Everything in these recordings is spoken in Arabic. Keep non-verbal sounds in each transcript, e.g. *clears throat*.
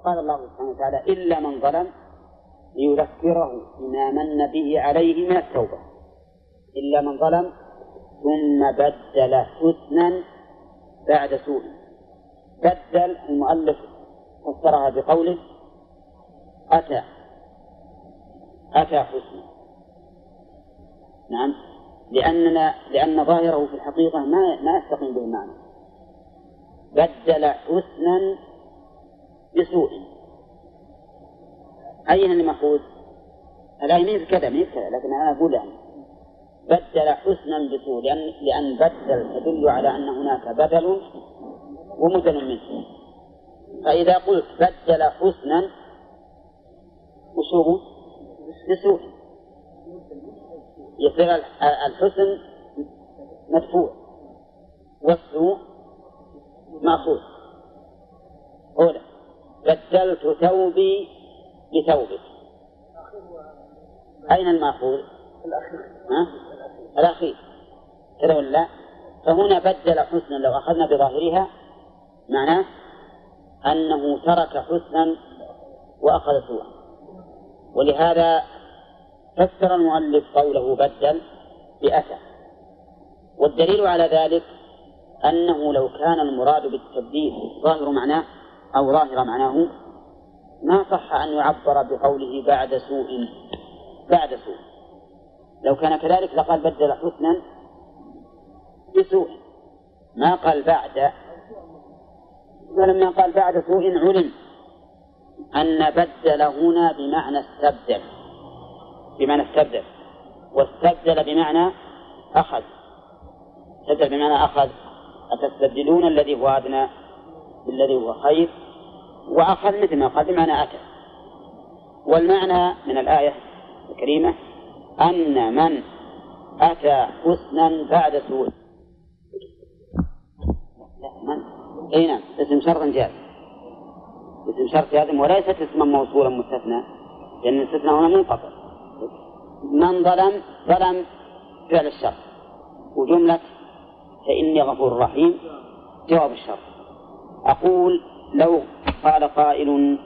فقال الله سبحانه وتعالى إلا من ظلم ليذكره بما من به عليه من التوبة. إلا من ظلم ثم بدل حسنا بعد سوء. بدل المؤلف فسرها بقوله أتى أتى حسنا. نعم. لأننا لأن ظاهره في الحقيقة ما ما يستقيم به المعنى. بدل حسنا بسوء. أين اللي مأخوذ؟ الآية مين كذا مين كذا لكن أنا أقول يعني بدل حسنا بسوء لأن لأن بدل تدل على أن هناك بدل ومدل منه. فإذا قلت بدل حسنا وشو بسوء. يصير الحسن مدفوع والسوء مأخوذ. أولى بدلت ثوبي بثوبك. أين المأخوذ؟ الأخير؟ الأخير. كذا ولا فهنا بدل حسنا لو أخذنا بظاهرها معناه أنه ترك حسنا وأخذ سوءا ولهذا فسر المؤلف قوله بدل بأتى. والدليل على ذلك أنه لو كان المراد بالتبديل ظاهر معناه أو ظاهر معناه ما صح أن يعبر بقوله بعد سوء بعد سوء. لو كان كذلك لقال بدل حسنا بسوء. ما قال بعد ولما قال بعد سوء علم أن بدل هنا بمعنى استبدل بمعنى استبدل. واستبدل بمعنى أخذ. استبدل بمعنى أخذ. أتستبدلون الذي هو أدنى؟ بالذي هو خير وأخذ مثل ما قال بمعنى أتى. والمعنى من الآية الكريمة أن من أتى حسنا بعد سوء. من؟ أي نعم اسم شرط جاز. اسم شرط جازم وليست اسما موصولا مستثنى لأن الاستثناء هنا منقطع. من ظلم ظلم فعل الشر. وجملة فإني غفور رحيم جواب الشر أقول لو قال قائل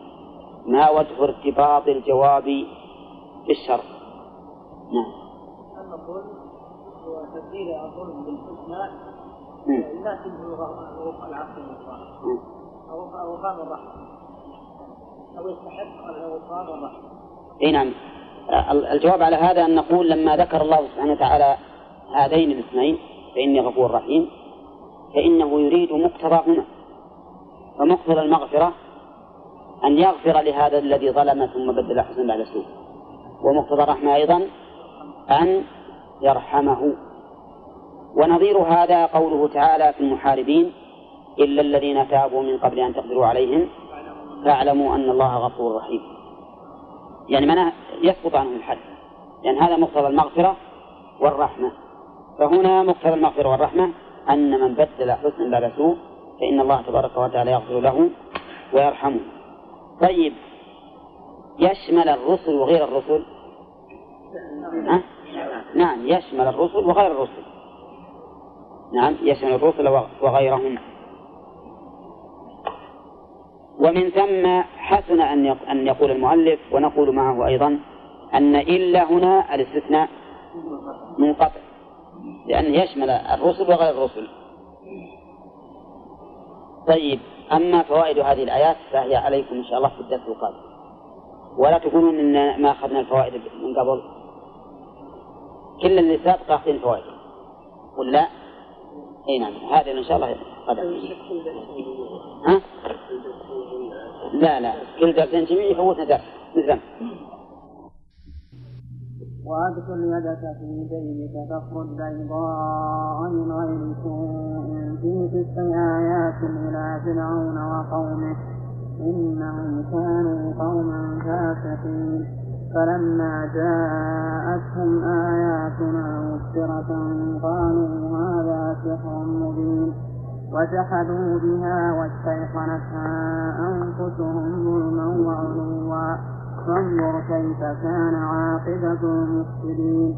ما وجه ارتباط الجواب بالشر. نعم. الظلم هو تبديل الظلم بالحسنى يناسب وفق العقل غام الرحمة أو يستحق والرحمة اي نعم الجواب على هذا أن نقول لما ذكر الله سبحانه وتعالى هذين الاسمين فإني غفور رحيم فإنه يريد مقتضاهما فمقتضى المغفرة أن يغفر لهذا الذي ظلم ثم بدل حسنا بعد سوء ومقتضى الرحمة أيضا أن يرحمه. ونظير هذا قوله تعالى في المحاربين إلا الذين تابوا من قبل أن تقدروا عليهم فاعلموا أن الله غفور رحيم. يعني معناه يسقط عنهم الحد. لأن هذا مقتضى المغفرة والرحمة. فهنا مقتضى المغفرة والرحمة أن من بدل حسنا بعد سوء فإن الله تبارك وتعالى يغفر له ويرحمه. طيب يشمل الرسل وغير الرسل؟ أه؟ نعم يشمل الرسل وغير الرسل. نعم يشمل الرسل وغيرهم. ومن ثم حسن أن أن يقول المؤلف ونقول معه أيضا أن إلا هنا الاستثناء منقطع لأنه يشمل الرسل وغير الرسل. طيب أما فوائد هذه الآيات فهي عليكم إن شاء الله في الدرس القادم. ولا تقولون إن ما أخذنا الفوائد من قبل؟ كل اللي سابق أخذين فوائد ولا إي نعم هذا إن شاء الله قدر. ها؟ لا لا. كل درسين جميع يفوتنا درس. مثلا وأدخل يدك في جيبك تخرج بيضاء من غير سوء. في تسع آيات إلى فرعون وقومه إنهم كانوا قوما فاسقين. فلما جاءتهم آياتنا مبصرة قالوا هذا سحر مبين. وجحدوا بها واستيقنتها أنفسهم ظلما وعلوا. فانظر كيف كان عاقبة المفسدين.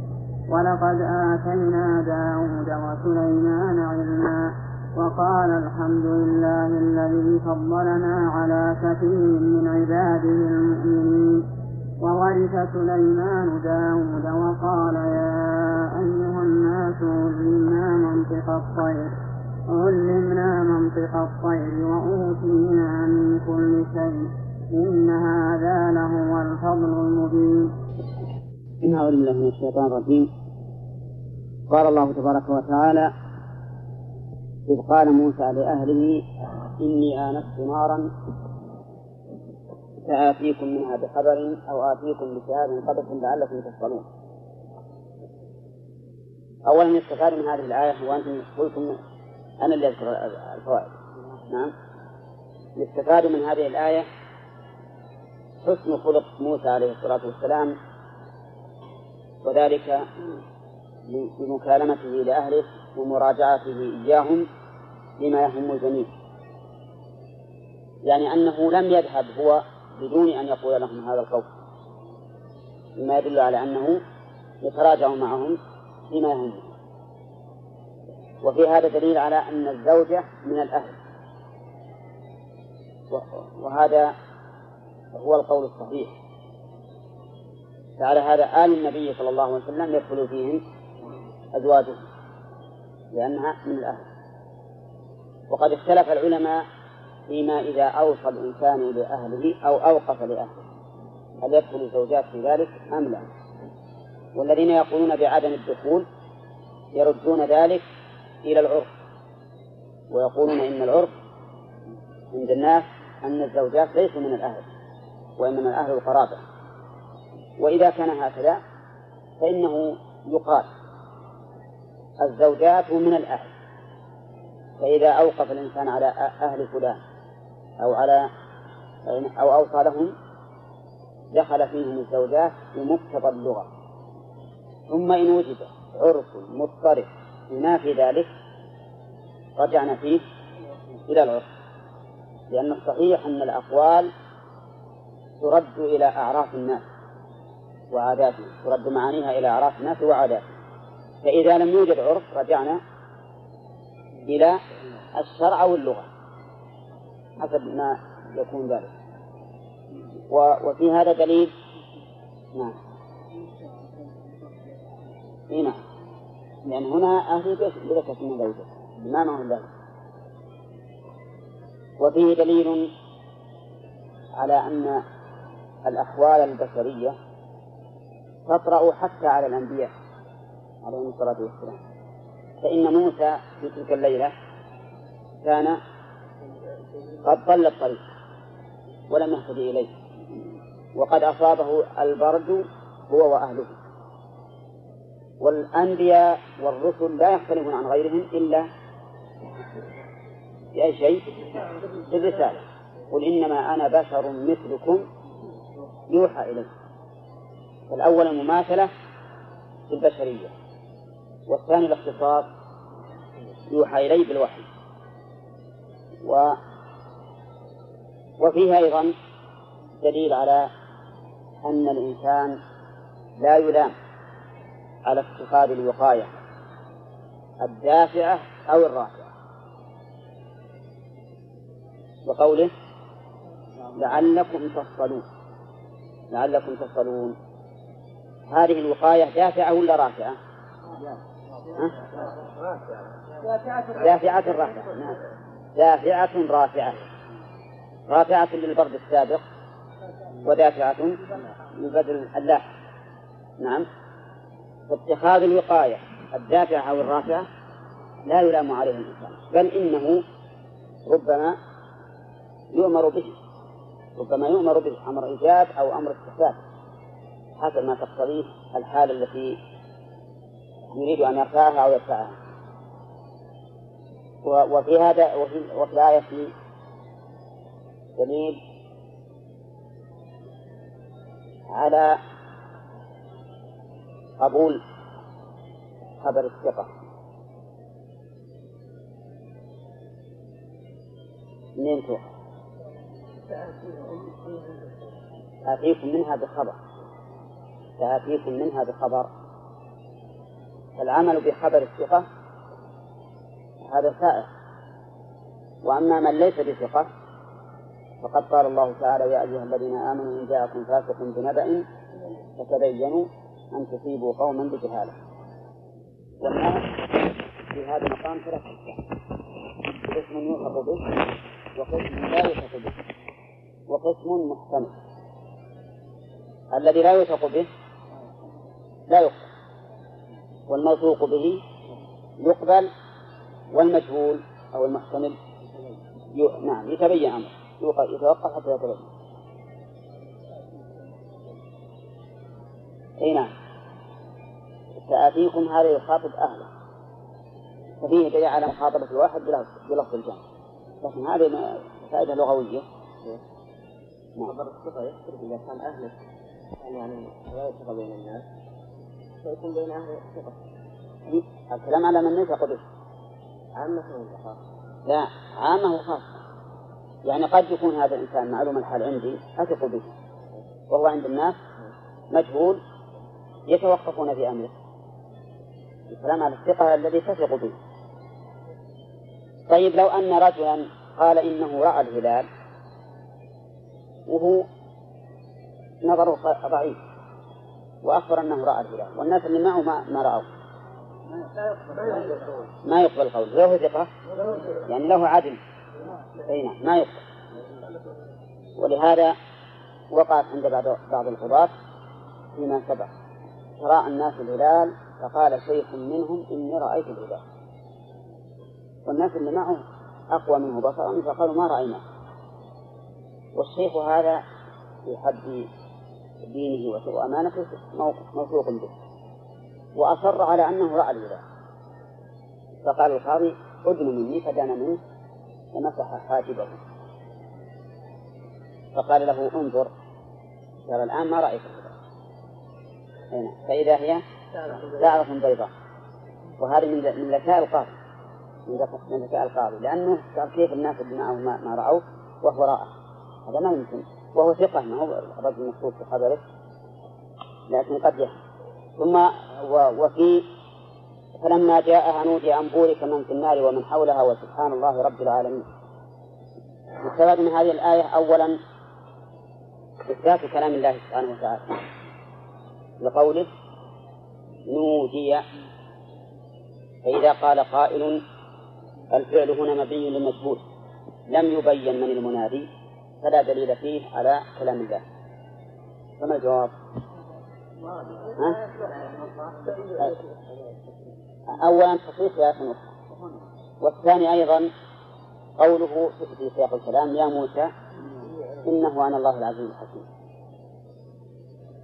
ولقد آتينا داود وسليمان علما. وقال الحمد لله الذي فضلنا على كثير من عباده المؤمنين. وورث سليمان داود وقال يا أيها الناس علمنا منطق الطير. علمنا منطق الطير وأوتينا من كل شيء. إن هذا لهو الفضل المبين. إن أعوذ بالله من الشيطان الرجيم. قال الله تبارك وتعالى إذ قال موسى لأهله إني آنست نارا سآتيكم منها بخبر أو آتيكم بشهاد قبس لعلكم تصطلون أولا يستفاد من هذه الآية وأنتم قلتم أنا اللي أذكر الفوائد. نعم. يستفاد من هذه الآية حسن خلق موسى عليه الصلاة والسلام وذلك بمكالمته لأهله ومراجعته إياهم لما يهم الجميع. يعني أنه لم يذهب هو بدون أن يقول لهم هذا القول مما يدل على أنه يتراجع معهم فيما يهمهم وفي هذا دليل على أن الزوجة من الأهل وهذا هو القول الصحيح. فعلى هذا آل النبي صلى الله عليه وسلم يدخل فيهم أزواجه لأنها من الأهل. وقد اختلف العلماء فيما إذا أوصى الإنسان لأهله أو أوقف لأهله هل يدخل الزوجات في ذلك أم لا؟ والذين يقولون بعدم الدخول يردون ذلك إلى العرف ويقولون إن العرف عند الناس أن الزوجات ليسوا من الأهل. وإنما الأهل القرابة. وإذا كان هكذا فإنه يقال الزوجات من الأهل. فإذا أوقف الإنسان على أهل فلان أو على أو أوصى لهم دخل فيهم الزوجات بمقتضى اللغة. ثم إن وجد عرف مضطرب ينافي ذلك رجعنا فيه إلى العرف. لأن الصحيح أن الأقوال ترد إلى أعراف الناس وعاداتهم ترد معانيها إلى أعراف الناس وعاداتهم فإذا لم يوجد عرف رجعنا إلى الشرع أو اللغة حسب ما يكون ذلك. وفي هذا دليل نعم. إيه نعم. لأن هنا أهل بلا شك من زوجة ما معه ذلك. وفيه دليل على أن الأحوال البشرية تطرأ حتى على الأنبياء عليهم الصلاة والسلام. فإن موسى في تلك الليلة كان قد ضل الطريق ولم يهتدي إليه وقد أصابه البرد هو وأهله. والأنبياء والرسل لا يختلفون عن غيرهم إلا في أي شيء؟ في الرسالة قل إنما أنا بشر مثلكم يوحى إلي فالأول المماثلة في البشرية والثاني الاختصاص يوحى إليه بالوحي. و وفيه أيضا دليل على أن الإنسان لا يلام على اتخاذ الوقاية الدافعة أو الرافعة. وقوله لعلكم تصلون لعلكم تصلون هذه الوقاية دافعة ولا رافعة؟ دافعة رافعة. نعم. دافعة رافعة. رافعة للبرد السابق ودافعة للبدر اللاحق نعم. فاتخاذ الوقاية الدافعة أو الرافعة لا يلام عليه الإنسان بل إنه ربما يؤمر به. ربما يؤمر به أمر إيجاب أو أمر استحباب. حسب ما تقتضيه الحالة التي يريد أن يرفعها أو يدفعها وفي هذا وفي, وفي الآية دليل على قبول خبر الثقة. منين تؤخذ؟ آتيكم منها بخبر. سآتيكم منها بخبر. العمل بخبر الثقة هذا سائر. وأما من ليس بثقة فقد قال الله تعالى يا أيها الذين آمنوا إن جاءكم فاسق بنبأ فتبينوا أن تصيبوا قوما بجهالة. والناس في هذا المقام ثلاث أقسام قسم يوثق به وقسم لا يوثق به وقسم محتمل الذي لا يوثق به لا يقبل. والموثوق به يقبل والمجهول أو المحتمل نعم يتبين أمره. يتوقف حتى يتبين. أي نعم. سآتيكم هذا يخاطب أهله. ففيه دليل على مخاطبة الواحد بلفظ الجمع. لكن هذه فائدة لغوية. نعم. الصفة يختلف إذا كان أهله يعني لا يثق بين الناس فيكون بين أهله ثقة. الكلام على من يثق به عامة وخاصة لا عامة وخاصة يعني قد يكون هذا الإنسان معلوم الحال عندي أثق به وهو عند الناس مجهول يتوقفون في أمره. الكلام على الثقة الذي تثق به طيب لو أن رجلا قال إنه رأى الهلال وهو نظره ضعيف. وأخبر أنه رأى الهلال. والناس اللي معه ما, ما رأوا. ما يقبل القول له ثقة. يعني له عدل. أي نعم ما يقبل. ولهذا وقعت عند بعض بعض القضاة فيما سبق. رأى الناس الهلال فقال شيخ منهم إني رأيت الهلال. والناس اللي معه أقوى منه بصرا فقالوا ما رأيناه والشيخ هذا في حد دينه وأمانته موثوق به. وأصر على أنه رأى الهلال فقال القاضي ادن مني فدان منه ومسح حاجبه. فقال له انظر ترى الآن ما رأيت نعم. فإذا هي شعرة بيضاء. وهذه من ذكاء القاضي. من ذكاء القاضي. لأنه كيف الناس اللي معه ما, ما رأوا وهو رأى هذا ما يمكن. وهو ثقة ما هو رجل مخصوص في خبره لكن قد يهم ثم وفي فلما جاءها نودي أن بورك من في النار ومن حولها وسبحان الله رب العالمين. يستفاد من هذه الآية أولا إثبات كلام الله سبحانه وتعالى. لقوله نودي فإذا قال قائل الفعل هنا مبني للمجهول. لم يبين من المنادي. فلا دليل فيه على كلام الله. فما الجواب؟ ها؟ أولا تصريح في آية أخرى والثاني أيضا قوله في سياق الكلام يا موسى إنه أنا الله العزيز الحكيم.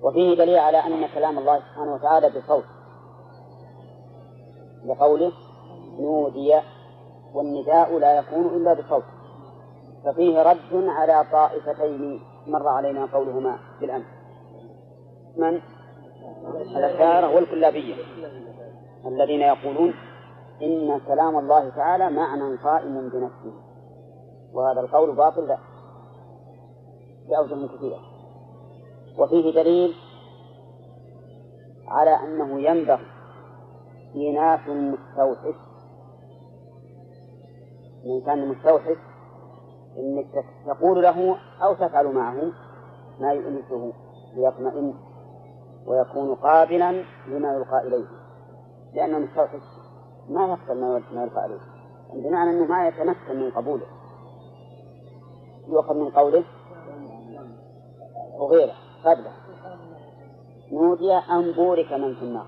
وفيه دليل على أن كلام الله سبحانه وتعالى بصوت. لقوله نودي والنداء لا يكون إلا بصوت. ففيه رد على طائفتين مر علينا قولهما بالأمس. من؟ الأشاعرة والكلابية. الذين يقولون إن كلام الله تعالى معنى قائم بنفسه. وهذا القول باطل لا. بأوجه كثيرة. وفيه دليل على أنه ينبغي إيناس مستوحش من كان مستوحش إنك تقول له أو تفعل معه ما يؤنسه ليطمئن ويكون قابلا لما يلقى إليه. لأنه مستوحش ما يقبل ما يلقى إليه بمعنى أنه ما يتمكن من قبوله. يؤخذ من قوله وغيره قبله. نودي أن بورك من في النار.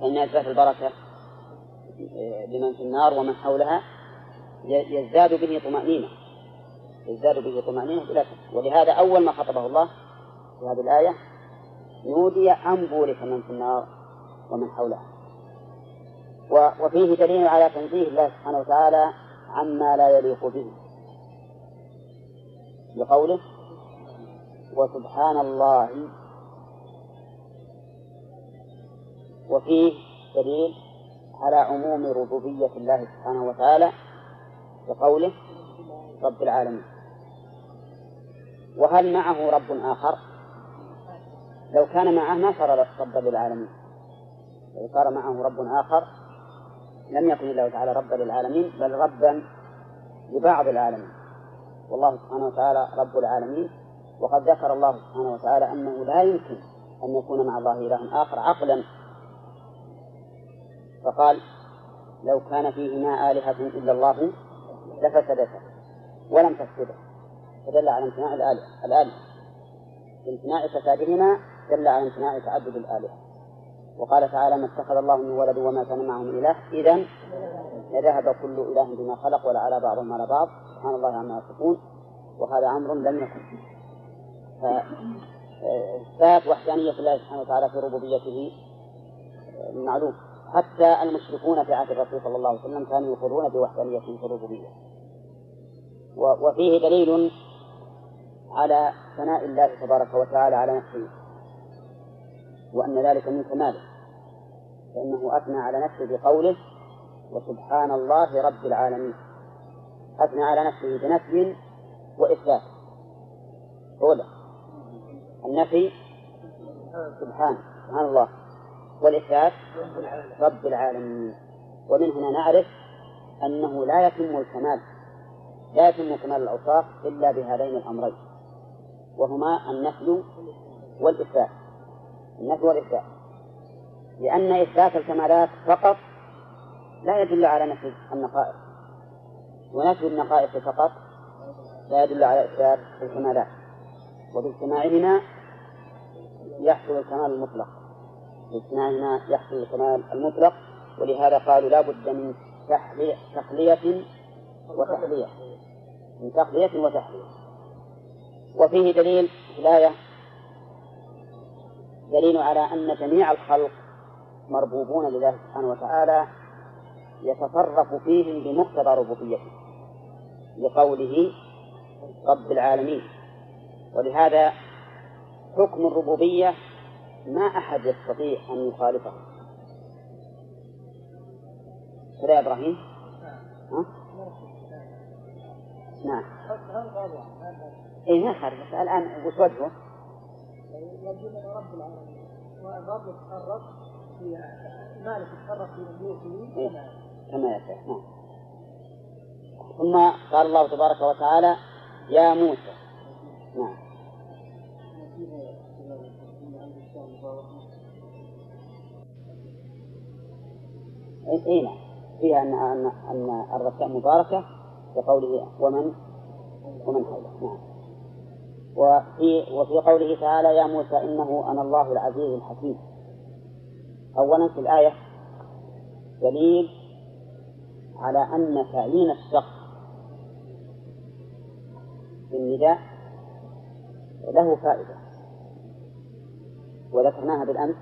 فإن إثبات البركة آه، لمن في النار ومن حولها يزداد به طمأنينة. يزداد به طمأنينة بلا شك. ولهذا أول ما خطبه الله في هذه الآية نودي أن بورك من في النار ومن حولها وفيه دليل على تنزيه الله سبحانه وتعالى عما لا يليق به. بقوله وسبحان الله. وفيه دليل على عموم ربوبية الله سبحانه وتعالى بقوله رب العالمين. وهل معه رب آخر؟ لو كان معه ما صار ربا للعالمين لو صار معه رب آخر لم يكن الله تعالى ربا للعالمين بل ربا لبعض العالمين. والله سبحانه وتعالى رب العالمين وقد ذكر الله سبحانه وتعالى أنه لا يمكن أن يكون مع الله إله آخر عقلا. فقال لو كان فيهما آلهة إلا الله لفسدتا ولم تفسده فدل على امتناع الآلهة الآلهة. بامتناع فسادهما دل على امتناع تعدد الآلهة. وقال تعالى ما اتخذ الله من ولد وما كان معه من إله. إذا لذهب كل إله بما خلق ولعلى بعضهم على بعض. سبحان الله عما يصفون. وهذا أمر لم يكن. فإثبات وحدانية الله سبحانه وتعالى في ربوبيته. معلوم. حتى المشركون في عهد الرسول صلى الله عليه وسلم كانوا يقرون بوحدانيته في الربوبية وفيه دليل على ثناء الله تبارك وتعالى على نفسه وأن ذلك من كماله فإنه أثنى على نفسه بقوله وسبحان الله رب العالمين أثنى على نفسه بنفي وإثبات. أولى النفي سبحان سبحان الله. والإثبات رب العالمين. ومن هنا نعرف أنه لا يتم الكمال لا يتم كمال الأوصاف إلا بهذين الأمرين وهما النفي والإثبات النفي والإثبات لأن إثبات الكمالات فقط لا يدل على نفي النقائص. ونفي النقائص فقط لا يدل على إثبات الكمالات. وباجتماعهما يحصل الكمال المطلق. باجتماعهما يحصل الكمال المطلق ولهذا قالوا لا بد من تخلية وتحلية. من تخلية وتحلية. وفيه دليل الآية دليل على أن جميع الخلق مربوبون لله سبحانه وتعالى يتصرف فيهم بمقتضى ربوبيته لقوله رب العالمين. ولهذا حكم الربوبية ما أحد يستطيع أن يخالفه كذا يا إبراهيم؟ ها؟ نعم إيه ما بس الآن وش وجهه؟ يجب رب العالمين والرب يتصرف في مالك يتصرف في مملوكه إيه؟ كما يشاء نعم ثم قال الله تبارك وتعالى يا موسى نعم اي نعم. فيها ان ان أن مباركة بقوله ومن ومن حوله نعم. وفي وفي قوله تعالى يا موسى إنه أنا الله العزيز الحكيم. اولا في الآية دليل على أن تعيين الشخص بالنداء له فائدة. وذكرناها بالأمس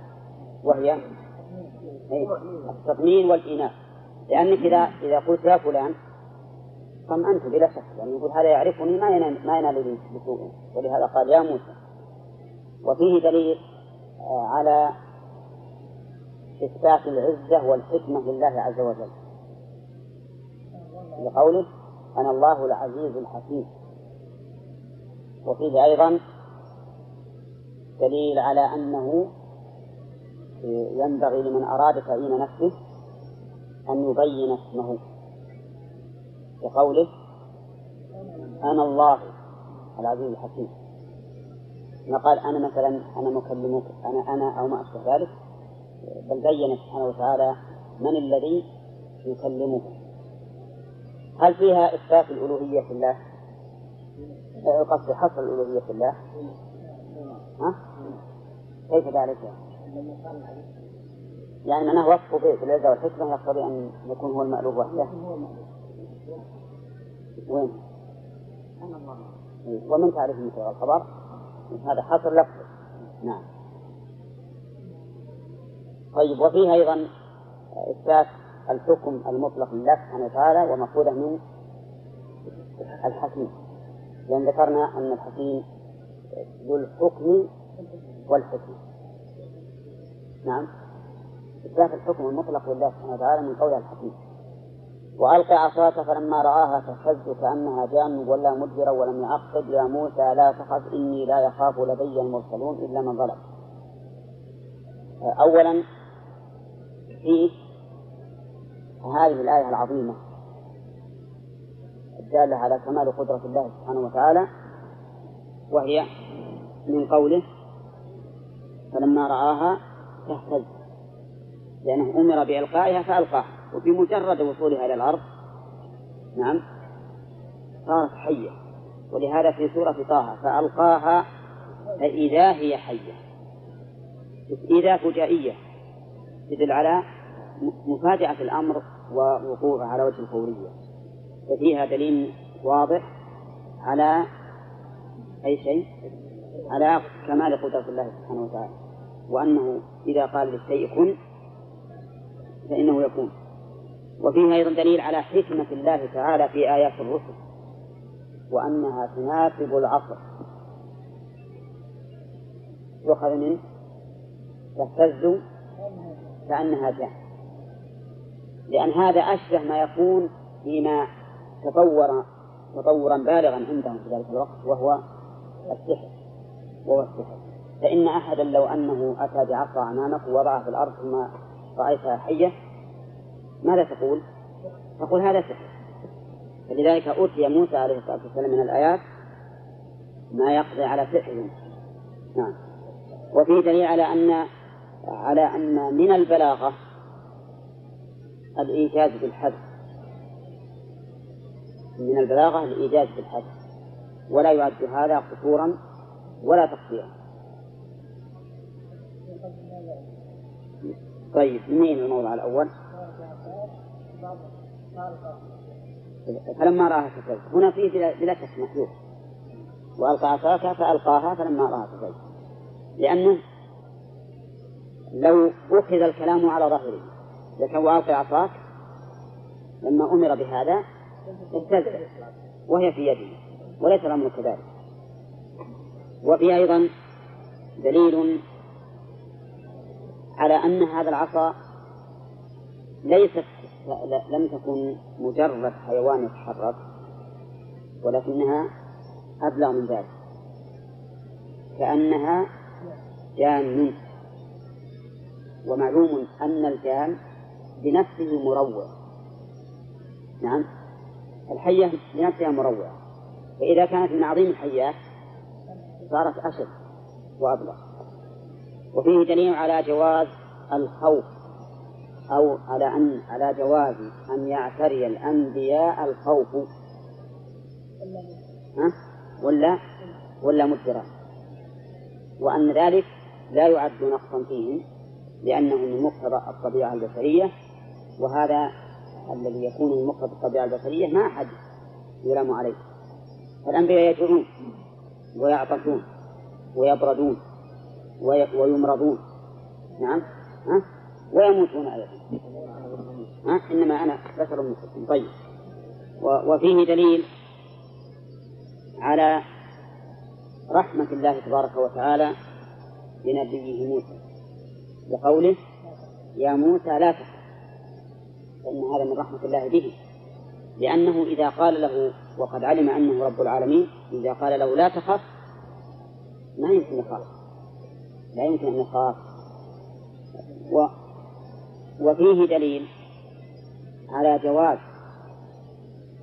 وهي التطمين والإناث لأنك إذا إذا قلت يا فلان طمأنت بلا شك يعني يقول هذا يعرفني ما ينال ما ينال لي بسوء. ولهذا قال يا موسى. وفيه دليل آه، على إثبات العزة والحكمة لله عز وجل. لقوله أنا الله العزيز الحكيم وفيه أيضا دليل على أنه ينبغي لمن أراد تعيين نفسه أن يبين اسمه بقوله أنا الله العزيز الحكيم ما قال أنا مثلا أنا مكلمك أنا أنا أو ما أشبه ذلك بل بين سبحانه وتعالى من الذي يكلمه هل فيها إثبات الألوهية في الله؟ قصد حصر الألوهية في الله؟ ها؟ كيف ذلك؟ يعني معناه وصفه بالعزة والحكمة يقتضي أن يكون هو المألوف وحده. وين؟ ومن تعرف مثل الخبر؟ هذا حصر لفظ. نعم. طيب وفيه أيضا إثبات الحكم المطلق لله سبحانه وتعالى ومأخوذة من الحكيم. لأن ذكرنا أن الحكيم ذو الحكم والحكمة. نعم. إثبات الحكم المطلق لله سبحانه وتعالى من قولها الحكيم. وألقى عصاك فلما رآها تهتز كأنها جان ولا مدبرا ولم يعقب يا موسى لا تخف إني لا يخاف لدي المرسلون إلا من ظلم. أولا في هذه الآية العظيمة الدالة على كمال قدرة الله سبحانه وتعالى وهي من قوله فلما رآها تهتز لأنه أمر بإلقائها فألقاها وبمجرد وصولها إلى الأرض. نعم. صارت حية. ولهذا في سورة طه فألقاها فإذا هي حية. إذا فجائية. تدل على مفاجأة الأمر ووقوعه على وجه الفورية ففيها دليل واضح على أي شيء؟ على كمال قدرة الله سبحانه وتعالى. وأنه إذا قال للشيء كن فإنه يكون. وفيه أيضا دليل على حكمة الله تعالى في آيات الرسل وأنها تناسب العصر. يؤخذ منه تهتز كأنها جاء لأن هذا أشبه ما يكون فيما تطور تطورا بالغا عندهم في ذلك الوقت وهو السحر وهو السحر. فإن أحدا لو أنه أتى بعصا أمامك ووضعها في الأرض ثم رأيتها حية ماذا تقول؟ تقول هذا سحر. فلذلك أوتي موسى عليه الصلاة والسلام من الآيات ما يقضي على سحرهم نعم. وفيه دليل على أن على أن من البلاغة الإيجاز بالحذف من البلاغة الإيجاز بالحذف ولا يعد هذا قصورا ولا تقصيرا. طيب منين الموضع الأول؟ فلما رآها كفيت هنا فيه بلا شك محذوف وألقى عصاك فألقاها فلما رآها كفيت لأنه لو أخذ الكلام على ظاهره لكن وألقى عصاك لما أمر بهذا اهتز. وهي في يده. وليس الأمر كذلك. وفي أيضا دليل على أن هذا العصا ليست لم تكن مجرد حيوان يتحرك ولكنها أبلغ من ذلك. كأنها جان ومعلوم أن الجان بنفسه مروع. نعم. الحية بنفسها مروعة. فإذا كانت من عظيم الحيات صارت أشد وأبلغ. وفيه دليل على جواز الخوف أو على أن على جواز أن يعتري الأنبياء الخوف. ها؟ ولا؟ ولا مدبرا وأن ذلك لا يعد نقصا فيهم لأنه من مقتضى الطبيعة البشرية وهذا الذي يكون من مقتضى الطبيعة البشرية ما أحد يلام عليه. فالأنبياء يجوعون ويعطشون ويبردون. ويمرضون. نعم؟ ها؟ ويموتون أيضا. ها؟ إنما أنا بشر مثلكم طيب. وفيه دليل على رحمة الله تبارك وتعالى لنبيه موسى. بقوله يا موسى لا تخف. فإن هذا من رحمة الله به. لأنه إذا قال له وقد علم أنه رب العالمين إذا قال له لا تخف ما يمكن يخاف. لا يمكن أن يخاف و وفيه دليل على جواز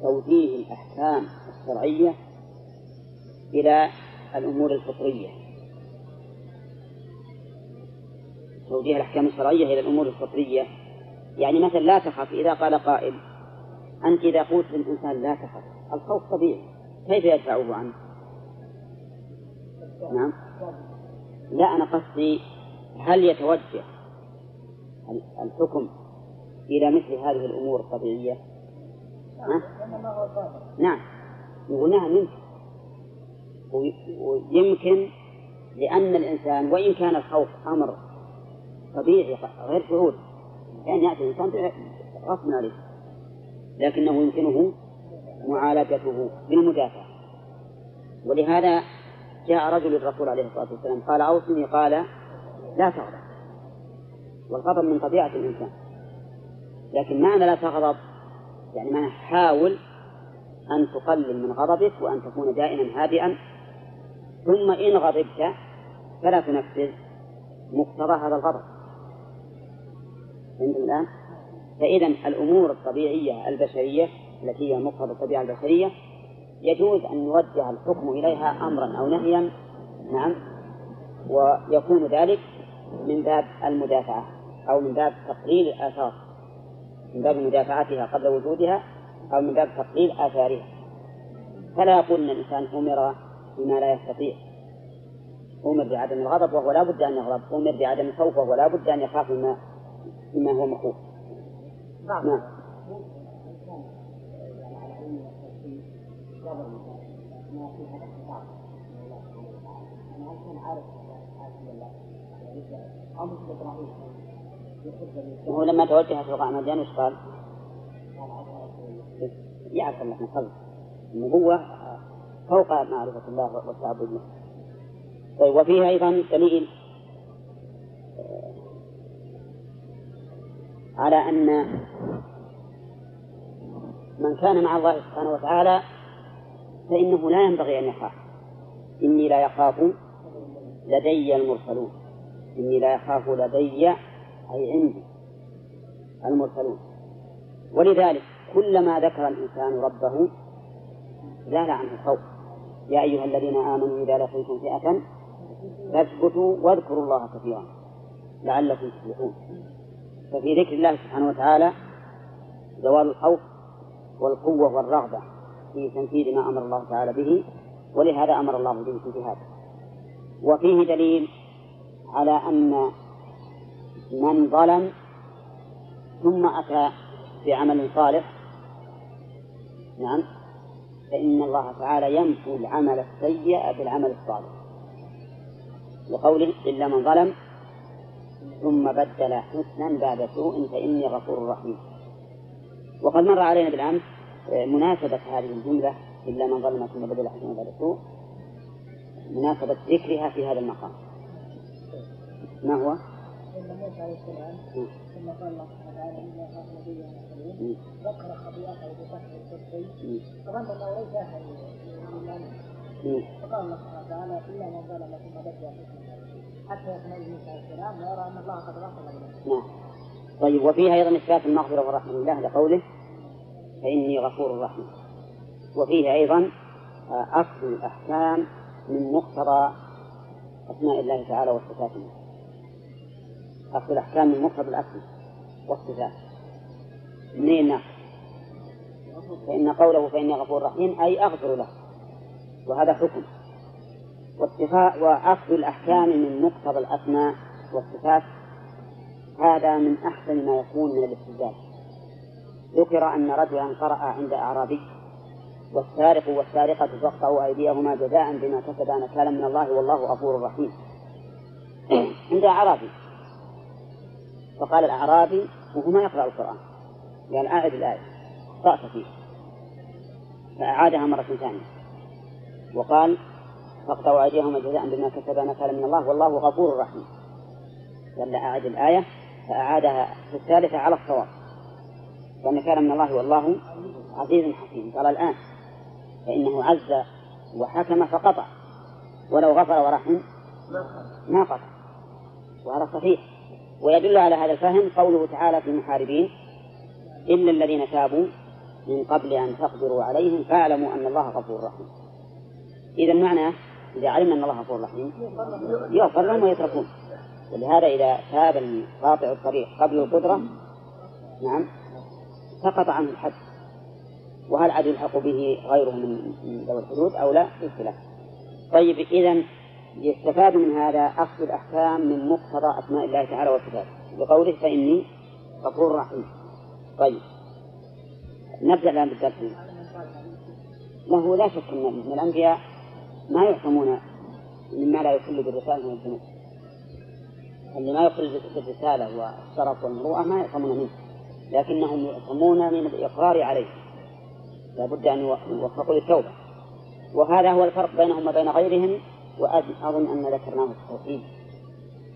توجيه الأحكام الشرعية إلى الأمور الفطرية. توجيه الأحكام الشرعية إلى الأمور الفطرية. يعني مثلا لا تخف إذا قال قائل أنت إذا قلت للإنسان لا تخف الخوف طبيعي كيف يدفعه عنه؟ نعم. لا أنا قصدي هل يتوجه الحكم إلى مثل هذه الأمور الطبيعية؟ ها؟ نعم يقول نعم يمكن ويمكن لأن الإنسان وإن كان الخوف أمر طبيعي غير شعوري يعني يأتي الإنسان غصب عليه لكنه يمكنه معالجته بالمدافع ولهذا جاء رجل الرسول عليه الصلاة والسلام قال أوصني قال لا تغضب. والغضب من طبيعة الإنسان. لكن معنى لا تغضب يعني معنى حاول أن تقلل من غضبك وأن تكون دائما هادئا. ثم إن غضبت فلا تنفذ مقتضى هذا الغضب. فهمتم الآن؟ فإذا الأمور الطبيعية البشرية التي هي مقتضى الطبيعة البشرية يجوز أن يوجه الحكم إليها أمرا أو نهيا نعم ويكون ذلك من باب المدافعة أو من باب تقليل الآثار من باب مدافعتها قبل وجودها أو من باب تقليل آثارها. فلا يقول أن الإنسان أمر بما لا يستطيع. أمر بعدم الغضب وهو لا بد أن يغضب. أمر بعدم الخوف وهو لا بد أن يخاف مما مما هو مخوف. نعم. هو لما توجه سلطان مديان وش قال؟ يعرف الله من قبل النبوة فوق معرفة الله والتعبد له طيب وفيه أيضا دليل على أن من كان مع الله سبحانه وتعالى فإنه لا ينبغي أن يخاف. إني لا يخاف لدي المرسلون. إني لا يخاف لدي أي عندي المرسلون. ولذلك كلما ذكر الإنسان ربه زال عنه الخوف يا أيها الذين آمنوا إذا لقيتم فئة فاثبتوا واذكروا الله كثيرا لعلكم تفلحون. ففي ذكر الله سبحانه وتعالى زوال الخوف والقوة والرغبة. في تنفيذ ما أمر الله تعالى به ولهذا أمر الله به في جهاده وفيه دليل على أن من ظلم ثم أتى بعمل صالح نعم فإن الله تعالى يمحو العمل السيء بالعمل الصالح. لقوله إلا من ظلم ثم بدل حسنا بعد سوء فإني غفور رحيم. وقد مر علينا بالأمس مناسبة هذه الجملة إلا من ظلم ثم بدل حسنا بعد سوء مناسبة ذكرها في هذا المقام. ما هو؟ موسى عليه السلام ثم قال الله سبحانه وتعالى إني أخاف نبيا المرسلين ذكر خطيئته بفتح الكفين فظن أنه ليس يؤمن فقال الله سبحانه وتعالى إلا من ظلم ثم بدل حتى يطمئن موسى عليه السلام ويرى أن الله قد غفر له. نعم. طيب وفيها أيضا إثبات المغفرة والرحمة لله لقوله فإني غفور رحيم. وفيه أيضا أخذ الأحكام من مقتضى أسماء الله تعالى وصفاته. أخذ الأحكام من مقتضى الأسماء والصفات. منين؟ فإن قوله فإني غفور رحيم أي أغفر له. وهذا حكم. واتفاء وأخذ الأحكام من مقتضى الأسماء والصفات هذا من أحسن ما يكون من الاستدلال. ذكر أن رجلا قرأ عند أعرابي والسارق والسارقة فاقطعوا أيديهما جزاء بما كسبا نكالا من الله والله غفور رحيم. *clears throat* عند أعرابي. فقال الأعرابي وهو ما يقرأ القرآن قال أعد الآية أخطأت فيه. فأعادها مرة ثانية. وقال فاقطعوا أيديهما جزاء بما كسبا نكالا من الله والله غفور رحيم. قال أعد الآية فأعادها في الثالثة على الصواب. قال كان من الله والله عزيز حكيم. قال الآن فإنه عز وحكم فقطع. ولو غفر ورحم ما قطع. وهذا صحيح. ويدل على هذا الفهم قوله تعالى في المحاربين إلا الذين تابوا من قبل أن تقدروا عليهم فاعلموا أن الله غفور رحيم. إذا معنى إذا علمنا أن الله غفور رحيم يغفر لهم ويتركون. ولهذا إذا تاب قاطع الطريق قبل القدرة نعم سقط عنه الحد. وهل عاد يلحق به غيره من ذوي الحدود أو لا؟ في طيب إذا يستفاد من هذا أخذ الأحكام من مقتضى أسماء الله تعالى وصفاته. بقوله فإني غفور رحيم. طيب. نبدأ الآن بالدرس. له لا شك أن الأنبياء ما يحكمون مما لا يخل بالرسالة من الذنوب اللي ما يخل بالرسالة والشرف والمروءة ما يحكمون منه. لكنهم يحكمون من الإقرار عليه. لابد أن يوفقوا للتوبة. وهذا هو الفرق بينهم وبين غيرهم وأظن أن ذكرناه في التوحيد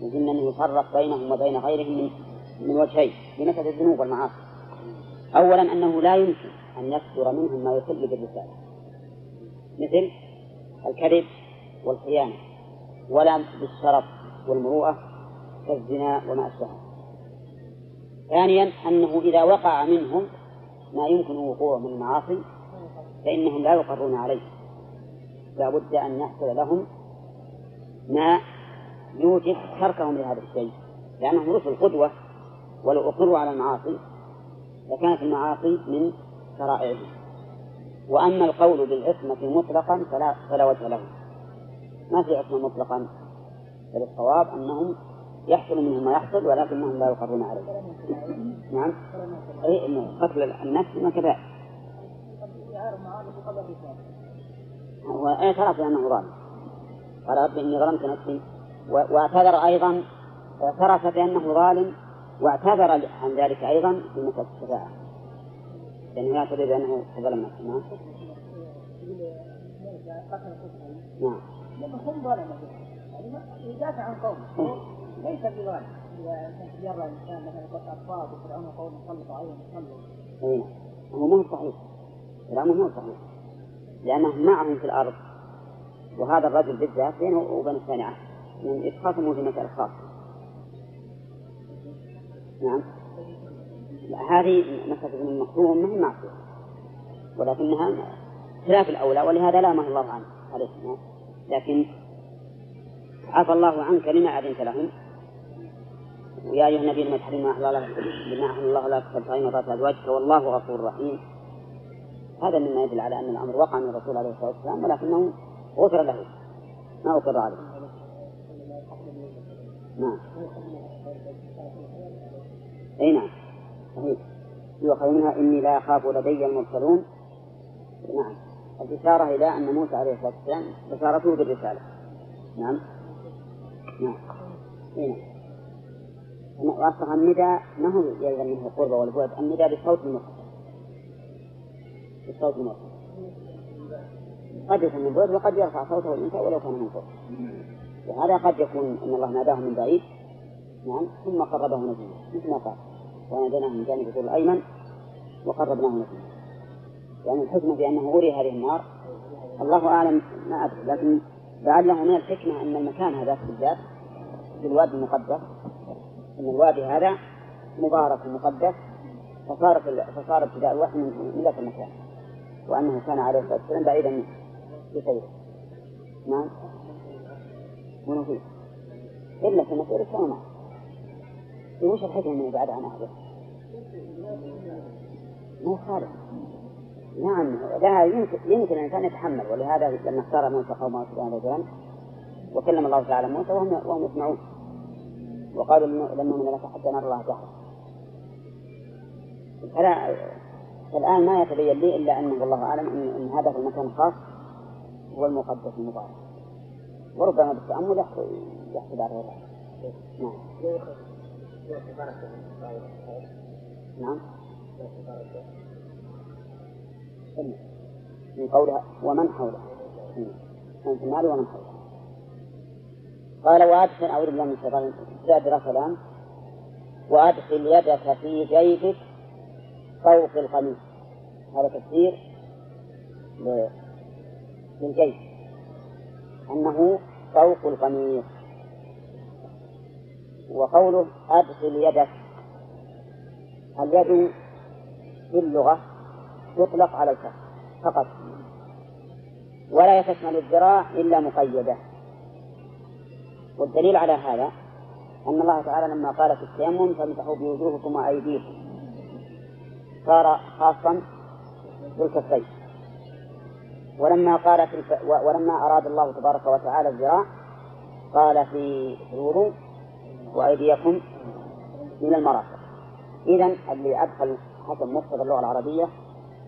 وقلنا أنه يفرق بينهم وبين غيرهم من من وجهين بمثل الذنوب والمعاصي. أولا أنه لا يمكن أن يصدر منهم ما يخل بالرسالة. مثل الكذب والخيانة ولا بالشرف والمروءة كالزنا وما أشبهه. ثانيا أنه إذا وقع منهم ما يمكن وقوعه من المعاصي فإنهم لا يقرون عليه. لا بد أن يحصل لهم ما يوجب تركهم لهذا الشيء لأنهم رسل قدوة ولو أقروا على المعاصي لكانت المعاصي من شرائعهم. وأما القول بالعصمة مطلقا فلا فلا وجه له. ما في عصمة مطلقا بل الصواب أنهم يحصل منهم ما يحصل ولكنهم لا يقرون عليه. نعم. إنه قتل النفس ما هو اعترف بأنه ظالم قال رب إني ظلمت نفسي. واعتذر أيضا. اعترف بأنه ظالم واعتذر عن ذلك أيضا في مسألة الشفاعة. لأنه يعتذر بأنه ظلم نفسه. نعم. نعم. لما هم يعني يدافع عن قومه. ليس بظالم إذا يرى الإنسان مثلا قتل أطفال وفرعون قوم سلط عليهم سلط أي هو مو صحيح. كلامه مو صحيح. لأنهم معهم في الأرض. وهذا الرجل بالذات بينه وبين الثاني يعني يتخاصموا في مسألة خاصة نعم. هذه مسألة ابن المخزوم ما هي معصية. ولكنها خلاف الأولى ولهذا لامه الله عنه. عليه لكن عفى الله عنك لما أذنت لهم. ويا أيها النبي لما تحرم بما أحل الله لك تبتغي مرات أزواجك والله غفور رحيم. هذا مما يدل على أن الأمر وقع من الرسول عليه الصلاة والسلام ولكنه غفر له. ما أقر عليه. نعم. أي نعم. صحيح. يؤخذ منها إني لا أخاف لدي المرسلون. نعم. الإشارة إلى أن موسى عليه الصلاة والسلام بشارته بالرسالة. نعم. نعم. أي نعم. وأصلها النداء ما هو يلزم منه القربة والبعد؟ النداء بصوت المرسل. بصوت المرسل. قد يكون من بعد وقد يرفع صوته الإنسان ولو كان من فوق. وهذا قد يكون أن الله ناداه من بعيد. نعم. ثم قربه نجيا مثل ما قال. وناديناه من جانب الطول الأيمن وقربناه نجيا يعني الحكمة بأنه أري هذه النار. الله أعلم ما أدري لكن لعله من الحكمة أن المكان هذا بالذات في الوادي المقدس. أن الوادي هذا مبارك مقدس فصار فصار ابتداء الوحي من ذاك المكان وأنه كان عليه الصلاة والسلام بعيدا بسيره نعم. ونفيس إلا في المسير كانوا معه وش الحكمة من يبعد عن أهله؟ ما خالف نعم. لا يمكن يمكن الإنسان يتحمل ولهذا لما اختار موسى قومه سبحانه وتعالى وكلم الله تعالى موسى وهم وهم يسمعون. وقالوا لن نؤمن لك حتى نرى الله جهرا فلا الآن ما يتبين لي إلا أنه والله أعلم أن, هذا في المكان الخاص هو المقدس المبارك. وربما بالتأمل يحصل على هذا نعم. نعم. من قولها ومن حوله. من في النار ومن حوله. قال وأدخل أعوذ بالله من الشيطان زاد كلام وأدخل يدك في جيبك فوق القميص. هذا تفسير للجيب. أنه فوق القميص. وقوله أدخل يدك اليد في اللغة تطلق على الكف فقط. ولا تشمل الذراع إلا مقيدة. والدليل على هذا أن الله تعالى لما قال في التيمم فامسحوا بوجوهكم وأيديكم. صار خاصا بالكفين. ولما قال في الف... ولما أراد الله تبارك وتعالى الذراع قال في الوضوء وأيديكم من المرافق. إذا اللي أدخل حسب مقتضى اللغة العربية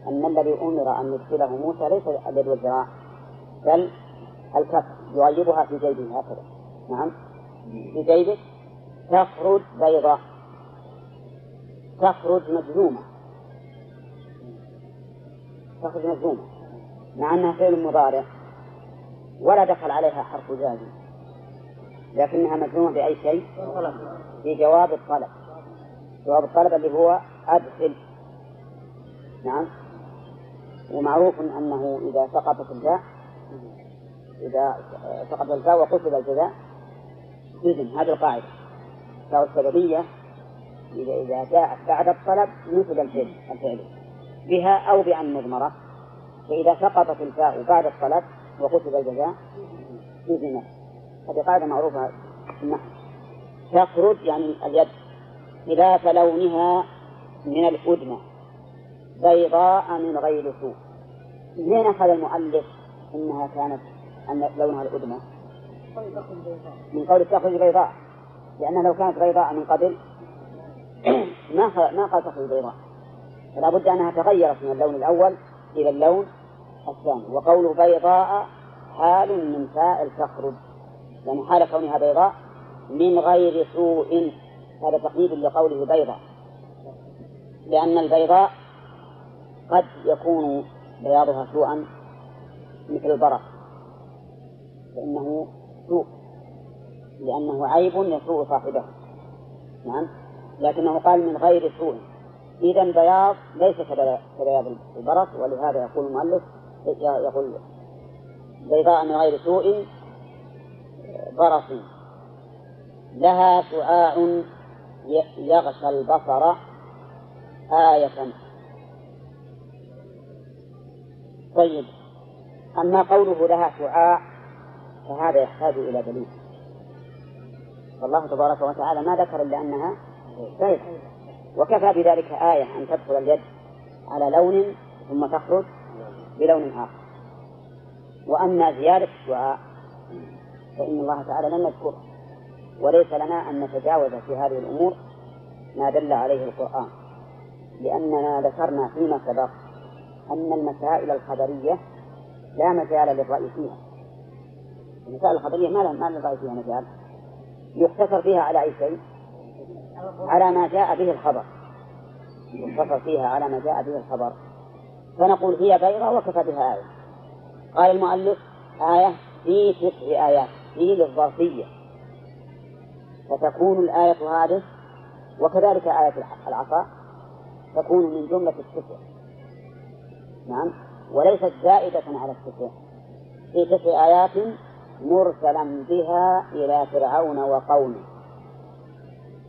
أن الذي أمر أن يدخله موسى ليس اليد والذراع بل الكف يغيبها في جيبه هكذا. نعم. في جيبه تخرج بيضاء تخرج مجزومة. تخرج مجزومة. مع أنها فعل مضارع. ولا دخل عليها حرف جازم. لكنها مجزومة بأي شيء؟ في جواب الطلب. جواب الطلب اللي هو أدخل. نعم. ومعروف أنه إذا سقطت الباء إذا سقط الباء وقصد الجزاء جزم هذه القاعدة. فهو السببية إذا إذا جاءت بعد الطلب نسب الفعل الفعل بها أو بأن مضمرة فإذا سقطت الفاء بعد الطلب وكتب الجزاء جزمت هذه قاعدة معروفة في النحو. تخرج يعني اليد خلاف لونها من الأدمى بيضاء من غير سوء. منين أخذ المؤلف أنها كانت أن لونها الأدمى من قول تخرج بيضاء لأنها لو كانت بيضاء من قبل ما ما قال تخرج بيضاء فلا بد أنها تغيرت من اللون الأول إلى اللون الثاني. وقول بيضاء حال من فاعل تخرج. يعني حال كونها بيضاء من غير سوء. هذا تقييد لقوله بيضاء. لأن البيضاء قد يكون بياضها سوءا مثل البرق. فإنه سوء لأنه عيب يسوء صاحبه. نعم؟ لكنه قال من غير سوء. إذا بياض ليس كبياض البرق ولهذا يقول المؤلف يقول بيضاء من غير سوء برص. لها شعاع يغشى البصر آية. طيب أما قوله لها شعاع فهذا يحتاج إلى دليل. والله تبارك وتعالى ما ذكر إلا أنها بيض وكفى بذلك آية أن تدخل اليد على لون ثم تخرج بلون آخر. وأما زيادة الشعاع فإن الله تعالى لم يذكره وليس لنا أن نتجاوز في هذه الأمور ما دل عليه القرآن. لأننا ذكرنا فيما سبق أن المسائل الخبرية لا مجال للرأي فيها. المسائل الخبرية ما ما للرأي فيها مجال يقتصر فيها على أي شيء؟ على ما جاء به الخبر. يقتصر فيها على ما جاء به الخبر. فنقول هي بيضة وكفى بها آية. قال المؤلف آية في تسع آيات في للظرفية. فتكون الآية هذه وكذلك آية العصا تكون من جملة التسع نعم. وليست زائدة على التسع في تسع آيات مرسلا بها إلى فرعون وقومه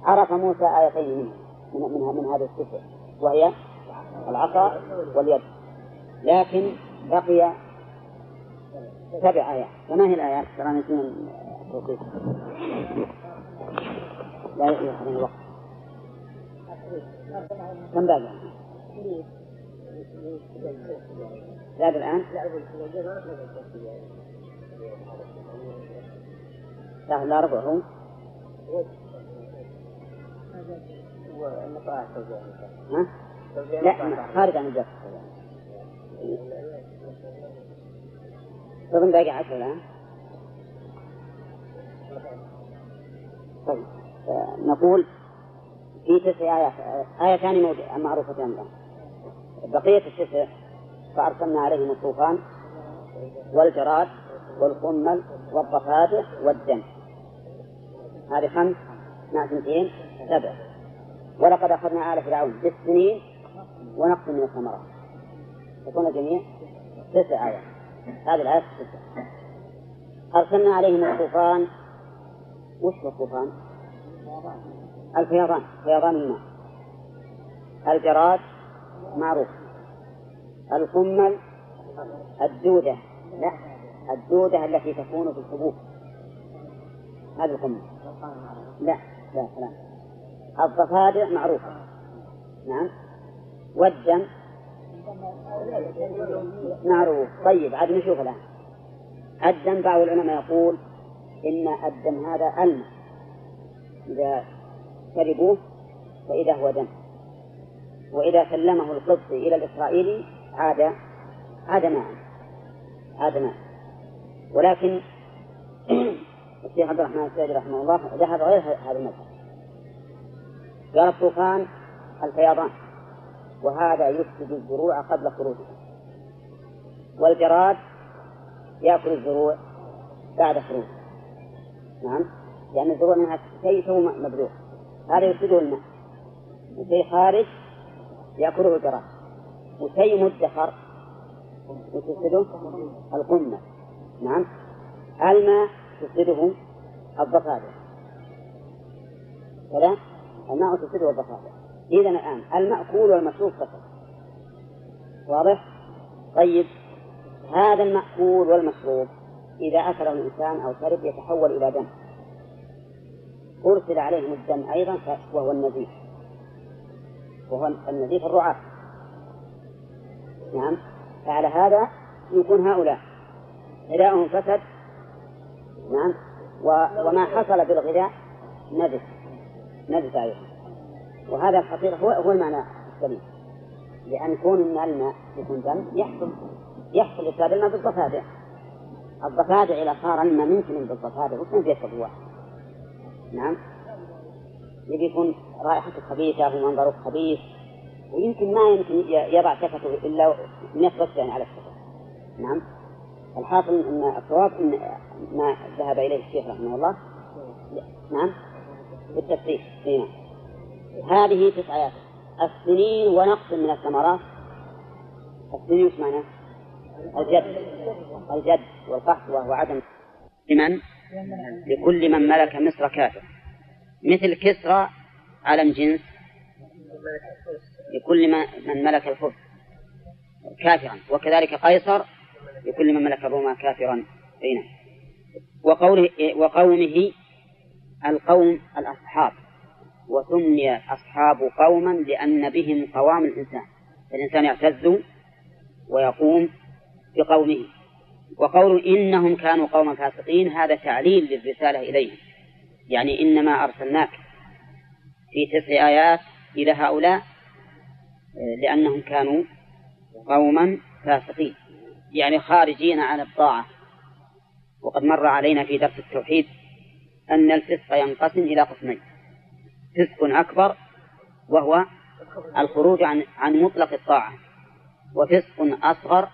عرف موسى آيتين منها من, من, هذه التسع وهي العصا واليد لكن بقي سبع آيات فما هي الآيات؟ ترى نسينا التوقيت لا يحرم الوقت كم باقي؟ لا الآن؟ لا لا ربع هو ها؟ لا خارج عن الجرس أظن باقي عشر الآن طيب نقول في تسع آيات. آيتان معروفتان الآن بقية التسع فأرسلنا عليهم الطوفان والجراد والقمل والضفادع والدم. هذه خمس مع سنتين سبع. ولقد أخذنا آل فرعون بالسنين ونقص من الثمرات. تكون الجميع تسع آيات. هذه الآية التسع أرسلنا عليهم الطوفان. وش هو الطوفان؟ الفيضان فيضان الماء. الجراد معروف. القمل الدودة. لا. الدودة التي تكون في الحبوب. هذا القمل لا لا لا الضفادع معروفة نعم. والدم معروف. طيب عاد نشوف الآن. الدم بعض العلماء يقول إن الدم هذا الماء إذا شربوه فإذا هو دم. وإذا سلمه القبطي إلى الإسرائيلي عاد عاد ماء. عاد ماء. ولكن الشيخ عبد الرحمن السعدي رحمه الله ذهب غير هذا المذهب. قال الطوفان الفيضان وهذا يفسد الزروع قبل خروجها والجراد يأكل الزروع بعد خروجها نعم؟ لأن الزروع منها شيء تو مبلوغ. هذا يفسده الماء. وشيء خارج يأكله الجراد. وشيء مدخر وتفسده القمة. نعم. الماء تفسده الضفادع. كذا الماء تفسده الضفادع؟ إذا الآن المأكول والمشروب فقط؟ واضح؟ طيب. هذا المأكول والمشروب إذا أكله الإنسان أو شرب يتحول إلى دم. أرسل عليهم الدم أيضا وهو النزيف. وهو النزيف الرعاة. نعم. فعلى هذا يكون هؤلاء. غذاؤهم فسد نعم. وما حصل بالغذاء نزف نزف أيضا. وهذا الخطير هو هو المعنى السليم. لأن كون أن الماء يكون دم يحصل يحصل إفساد الماء بالضفادع. الضفادع إذا صار الماء ممكن بالضفادع وكان يشرب واحد نعم. يبي يكون رائحته خبيثة ومنظره خبيث ويمكن ما يمكن يضع كفته إلا يثبت يعني على الكفة نعم. الحاصل أن الصواب أن ما ذهب إليه الشيخ رحمه الله. نعم. بالتفسير نعم. هذه تسع آيات. السنين ونقص من الثمرات. السنين وش معناه؟ الجد. الجد والقحط وهو عدم لمن؟ لكل من ملك مصر كافر. مثل كسرى علم جنس لكل من ملك الخبز. كافرا. وكذلك قيصر لكل من ملك الروم كافرا. أين وقوله وقومه القوم الأصحاب. وسمي أصحاب قوما لأن بهم قوام الإنسان. الإنسان يعتز ويقوم بقومه. وقول إنهم كانوا قوما فاسقين هذا تعليل للرسالة إليهم. يعني إنما أرسلناك في تسع آيات إلى هؤلاء لأنهم كانوا قوما فاسقين. يعني خارجين عن الطاعة وقد مر علينا في درس التوحيد أن الفسق ينقسم إلى قسمين فسق أكبر وهو الخروج عن عن مطلق الطاعة وفسق أصغر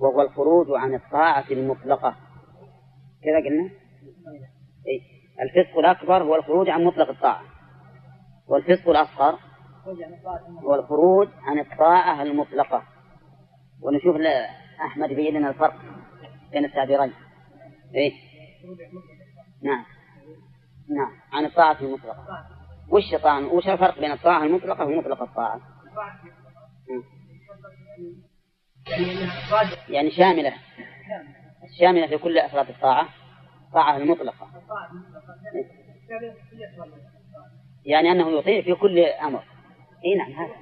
وهو الخروج عن الطاعة المطلقة كذا قلنا؟ إيه؟ الفسق الأكبر هو الخروج عن مطلق الطاعة والفسق الأصغر هو الخروج عن الطاعة المطلقة ونشوف أحمد يبين لنا الفرق بين التعبيرين. إيه؟ نعم. نعم. عن الطاعة المطلقة. وش طاعة وش الفرق بين الطاعة المطلقة ومطلق الطاعة؟ يعني شاملة. شاملة في كل أفراد الطاعة. الطاعة المطلقة. يعني أنه يطيع في كل أمر. اي نعم هذا.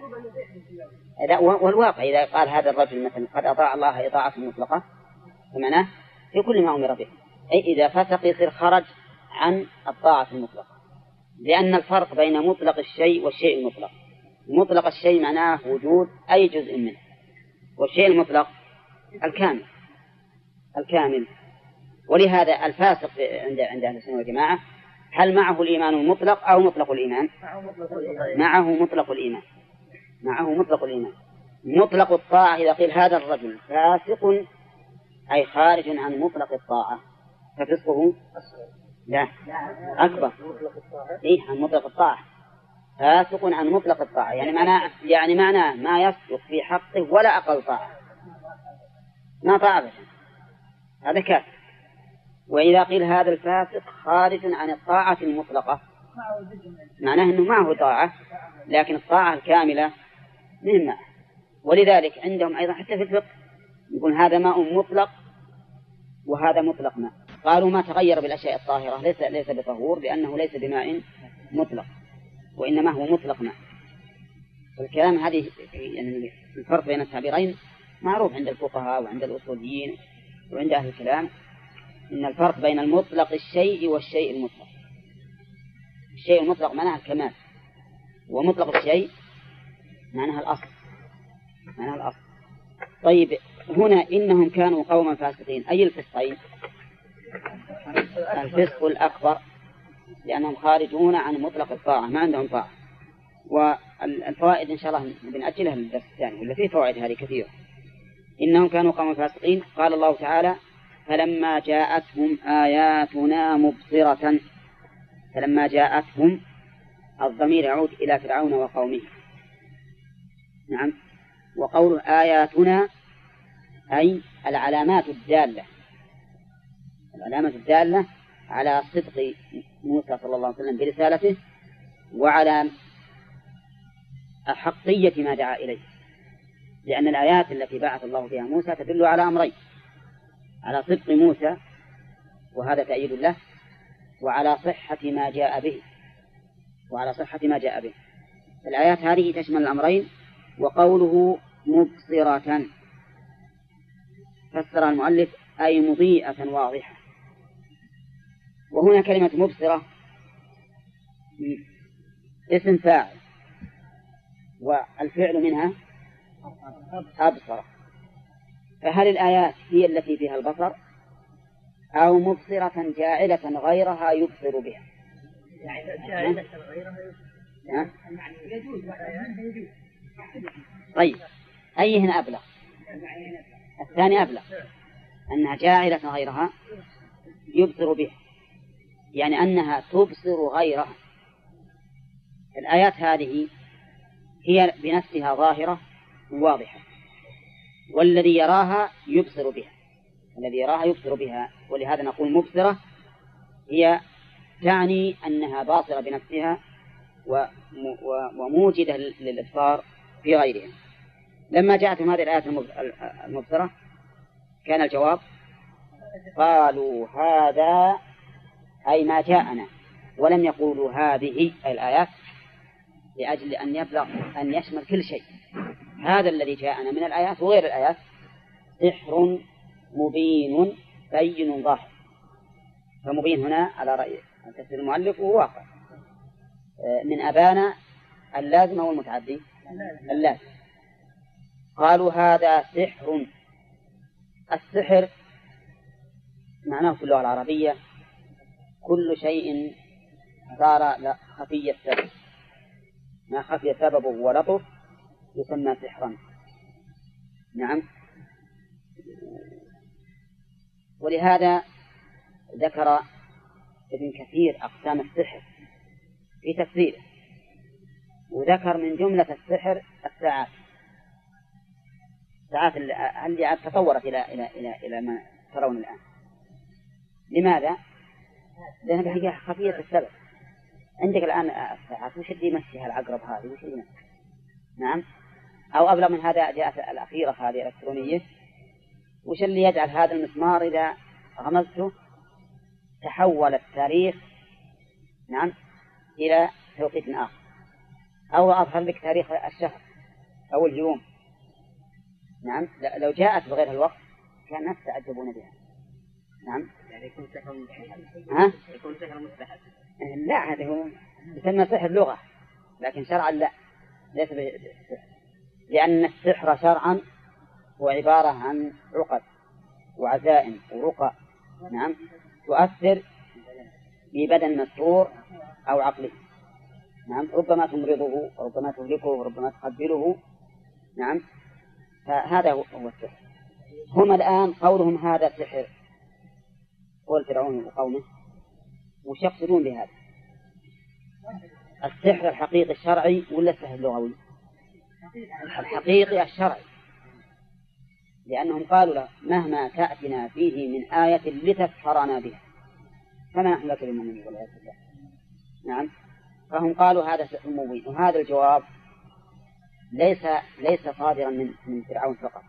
والواقع إذا قال هذا الرجل مثلا قد أطاع الله إطاعة مطلقة فمعناه في كل ما أمر به. أي إذا فسق يصير خرج عن الطاعة المطلقة. لأن الفرق بين مطلق الشيء والشيء المطلق. مطلق الشيء معناه وجود أي جزء منه. والشيء المطلق الكامل. الكامل. ولهذا الفاسق عند عند أهل السنة والجماعة هل معه الإيمان المطلق أو مطلق الإيمان؟ معه مطلق الإيمان. معه مطلق الإيمان. مطلق الطاعة إذا قيل هذا الرجل فاسق أي خارج عن مطلق الطاعة. ففسقه؟ لا. أكبر. إيه عن مطلق الطاعة. فاسق عن مطلق الطاعة. يعني معناه يعني معناه ما يصدق في حقه ولا أقل طاعة. ما طاعة هذا كافر وإذا قيل هذا الفاسق خارج عن الطاعة المطلقة معناه أنه معه طاعة لكن الطاعة الكاملة معه ولذلك عندهم أيضا حتى في الفقه يقول هذا ماء مطلق وهذا مطلق ماء. قالوا ما تغير بالأشياء الطاهرة ليس ليس بطهور لأنه ليس بماء مطلق وإنما هو مطلق ماء. الكلام هذه يعني الفرق بين التعبيرين معروف عند الفقهاء وعند الأصوليين وعند أهل الكلام إن الفرق بين المطلق الشيء والشيء المطلق. الشيء المطلق معناه الكمال ومطلق الشيء معناها الأصل. معناها الأصل. طيب هنا إنهم كانوا قوما فاسقين. أي الفسقين؟ الفسق الأكبر لأنهم خارجون عن مطلق الطاعة ما عندهم طاعة. والفوائد إن شاء الله بنأجلها للدرس الثاني ولا فيه فوائد هذه كثيرة. إنهم كانوا قوما فاسقين. قال الله تعالى فلما جاءتهم آياتنا مبصرة. فلما جاءتهم الضمير يعود إلى فرعون وقومه. نعم. وقول آياتنا أي العلامات الدالة. العلامات الدالة على صدق موسى صلى الله عليه وسلم برسالته وعلى أحقية ما دعا إليه. لأن الآيات التي بعث الله بها موسى تدل على أمرين. على صدق موسى وهذا تأييد له وعلى صحة ما جاء به. وعلى صحة ما جاء به. الآيات هذه تشمل الأمرين. وقوله مبصرة. فسر المؤلف أي مضيئة واضحة. وهنا كلمة مبصرة اسم فاعل والفعل منها أبصر. فهل الآيات هي التي فيها البصر؟ أو مبصرة جاعلة غيرها يبصر بها. جاعلة غيرها ها؟ يجوز. طيب. أيهن أبلغ؟ الثاني أبلغ. أنها جاعلة غيرها يبصر بها. يعني أنها تبصر غيرها. الآيات هذه هي بنفسها ظاهرة واضحة. والذي يراها يبصر بها. الذي يراها يبصر بها. ولهذا نقول مبصرة هي تعني أنها باصرة بنفسها وموجدة للإبصار في غيرها لما جاءتهم هذه الآيات المبصرة كان الجواب قالوا هذا أي ما جاءنا ولم يقولوا هذه الآيات لأجل أن يبلغ أن يشمل كل شيء. هذا الذي جاءنا من الآيات وغير الآيات سحر مبين بين ظاهر. فمبين هنا على رأي تفسير المؤلف وهو واقع. آه، من أبانا اللازم أو اللازم قالوا هذا سحر. السحر معناه في اللغة العربية كل شيء صار خفي السبب. ما خفي سببه ولطف يسمى سحرا. نعم. ولهذا ذكر ابن كثير أقسام السحر في تفسيره. وذكر من جملة السحر الساعات. الساعات اللي تطورت إلى إلى إلى إلى ما ترون الآن. لماذا؟ لأنها هي خفية السبب. عندك الآن الساعات وش اللي يمشيها العقرب هذه؟ وش اللي نعم. أو أبلغ من هذا جاءت الأخيرة هذه الإلكترونية. وش اللي يجعل هذا المسمار إذا غمزته تحول التاريخ نعم إلى توقيت آخر؟ أو أظهر لك تاريخ الشهر أو اليوم. نعم لو جاءت بغير الوقت كان الناس يتعجبون بها. نعم. يعني يكون سحر مستحب ها؟ يكون سحر مستحب لا هذا هو يسمى سحر لغة لكن شرعا لا. ليس بسحر لأن السحر شرعا هو عبارة عن عقد وعزائم ورقى. نعم. تؤثر في بدن مسرور أو عقله نعم ربما تمرضه وربما تهلكه وربما تقبله نعم فهذا هو السحر هم الآن قولهم هذا سحر. قول فرعون وقومه وش يقصدون بهذا؟ السحر الحقيقي الشرعي ولا السحر اللغوي؟ الحقيقي الشرعي. لأنهم قالوا له مهما تأتنا فيه من آية لتسحرنا بها. فما نحن لك بمؤمنين والعياذ بالله. نعم. فهم قالوا هذا سحر مبين وهذا الجواب ليس ليس صادرا من من فرعون فقط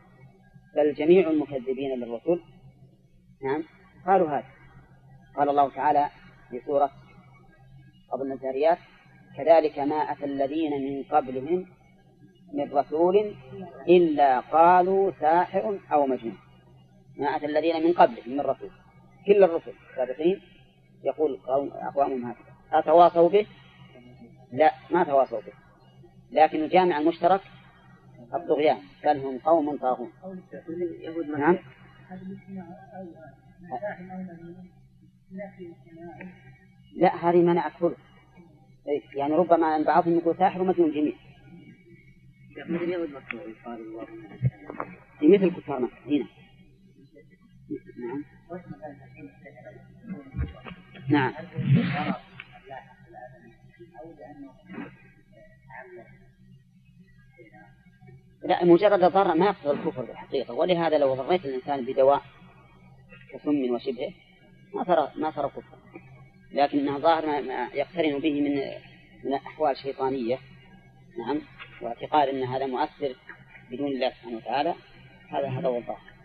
بل جميع المكذبين للرسل نعم قالوا هذا. قال الله تعالى في سورة قبل الذاريات كذلك ما أتى الذين من قبلهم من رسول إلا قالوا ساحر أو مجنون. ما أتى الذين من قبلهم من رسول كل الرسل السابقين يقول أقوامهم هكذا. أتواصوا به؟ لا ما تواصوا به لكن الجامع المشترك الطغيان بل هم قوم طاغون. نعم؟ لا هذه منع كله يعني ربما أن بعضهم يقول ساحر ومجنون جميع. مثل كفار مكة هنا. نعم. نعم. لا مجرد الضرر ما يقتضي الكفر بالحقيقة. ولهذا لو ضريت الإنسان بدواء كسم وشبهه ما ترى ما ترى كفر لكنه ظاهر ما يقترن به من من أحوال شيطانية نعم واعتقاد أن هذا مؤثر بدون الله سبحانه وتعالى هذا هذا هو الظاهر.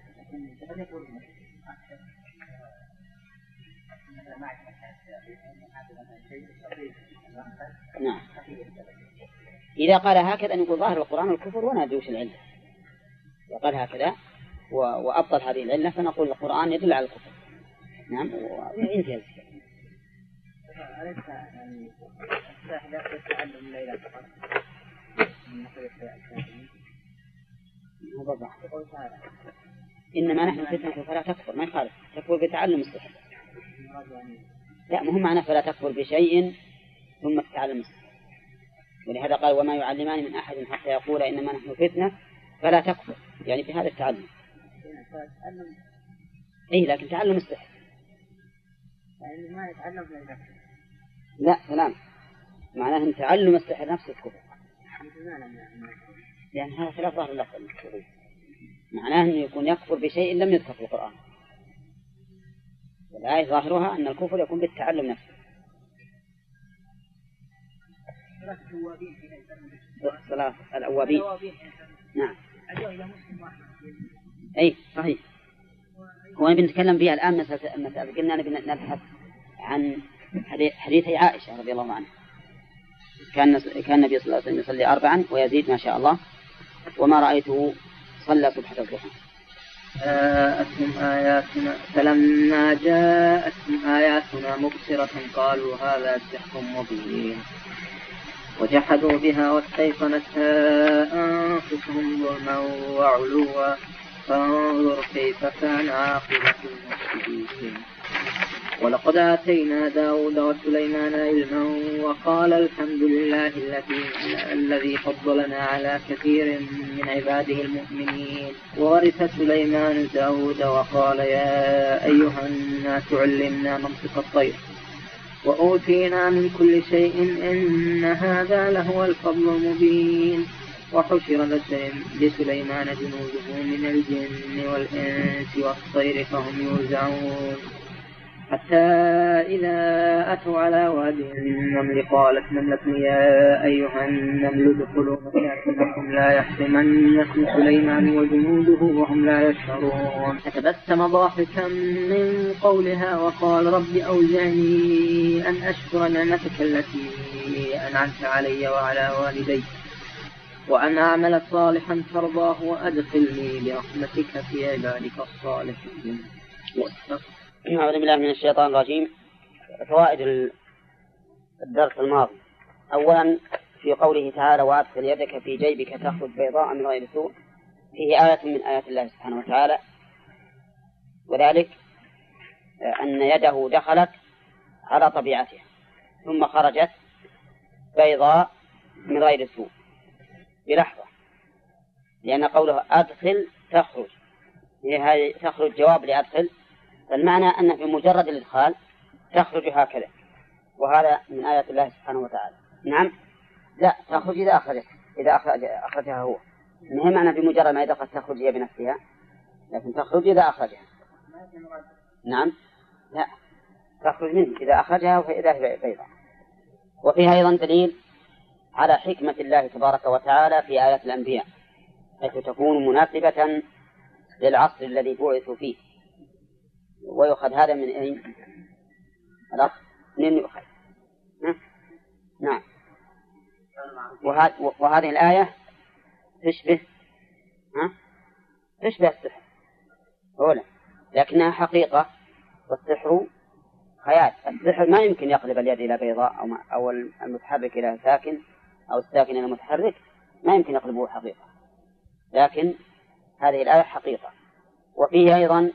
نعم. إذا قال هكذا نقول ظاهر القرآن الكفر ولا يدوش العلة؟ إذا قال هكذا وأبطل هذه العلة فنقول القرآن يدل على الكفر. نعم. وينتهي. الكلام أليس يعني يتعلم الليلة فقط إنما نحن فتنة فلا تكفر. ما يخالف. تكفر بتعلم السحر لا مهم معنى فلا تكفر بشيء ثم تتعلم السحر ولهذا قال وما يعلمان من أحد حتى يقول إنما نحن فتنة فلا تكفر. يعني في هذا التعلم. إيه لكن تعلم السحر يعني ما يتعلم لا سلام. معناه أن تعلم السحر نفسه كفر. لأن هذا خلاف ظاهر اللفظ معناه أنه يكون يكفر بشيء لم يذكر في القرآن. والآية ظاهرها أن الكفر يكون بالتعلم نفسه. صلاة الأوابين. نعم. أي صحيح. هو بنتكلم فيها الآن مسألة المسألة قلنا نبحث عن حديثي عائشة رضي الله عنها. كان كان النبي صلى الله عليه وسلم يصلي أربعا ويزيد ما شاء الله. وما رأيته صلى صبحة الضحى. جاءتهم آياتنا فلما جاءتهم آياتنا مبصرة قالوا هذا سحر مبين. وجحدوا بها واستيقنتها أنفسهم ظلما وعلوا. فانظر كيف كان عاقبة المفسدين. ولقد آتينا داود وسليمان علما وقال الحمد لله الذي الذي فضلنا على كثير من عباده المؤمنين. وورث سليمان داود وقال يا أيها الناس علمنا منطق الطير. وأوتينا من كل شيء إن هذا لهو الفضل المبين. وحشر لسليمان جنوده من الجن والإنس والطير فهم يوزعون. حتى إذا أتوا على وادي النمل قالت نملة يا أيها النمل ادخلوا مساكنكم لا يحطمنكم سليمان وجنوده وهم لا يشعرون. فتبسم ضاحكا من قولها وقال رب أوزعني أن أشكر نعمتك التي أنعمت علي وعلى والدي وأن أعمل صالحا ترضاه وأدخلني برحمتك في عبادك الصالحين. أعوذ بالله من الشيطان الرجيم. فوائد الدرس الماضي. أولا في قوله تعالى وأدخل يدك في جيبك تخرج بيضاء من غير سوء. فيه آية من آيات الله سبحانه وتعالى. وذلك أن يده دخلت على طبيعتها ثم خرجت بيضاء من غير سوء. بلحظة. لأن قوله أدخل تخرج. هي تخرج جواب لأدخل فالمعنى أن في مجرد الإدخال تخرج هكذا وهذا من آيات الله سبحانه وتعالى. نعم؟ لا تخرج إذا أخرجت إذا أخرج أخرجها هو. هي معنى بمجرد ما إذا تخرج هي بنفسها؟ لكن تخرج إذا أخرجها. نعم؟ لا تخرج منه. إذا أخرجها فإذا هي بيضاء. وفيها أيضا دليل على حكمة الله تبارك وتعالى في آيات الأنبياء حيث تكون مناسبة للعصر الذي بعثوا فيه. ويؤخذ هذا من أين؟ الأخ منين يؤخذ؟ نعم. وهذه الآية تشبه ها؟ تشبه السحر. أولا. لكنها حقيقة. والسحر خيال. السحر ما يمكن يقلب اليد إلى بيضاء أو, أو المتحرك إلى ساكن أو الساكن إلى متحرك ما يمكن يقلبه حقيقة. لكن هذه الآية حقيقة. وفيه أيضا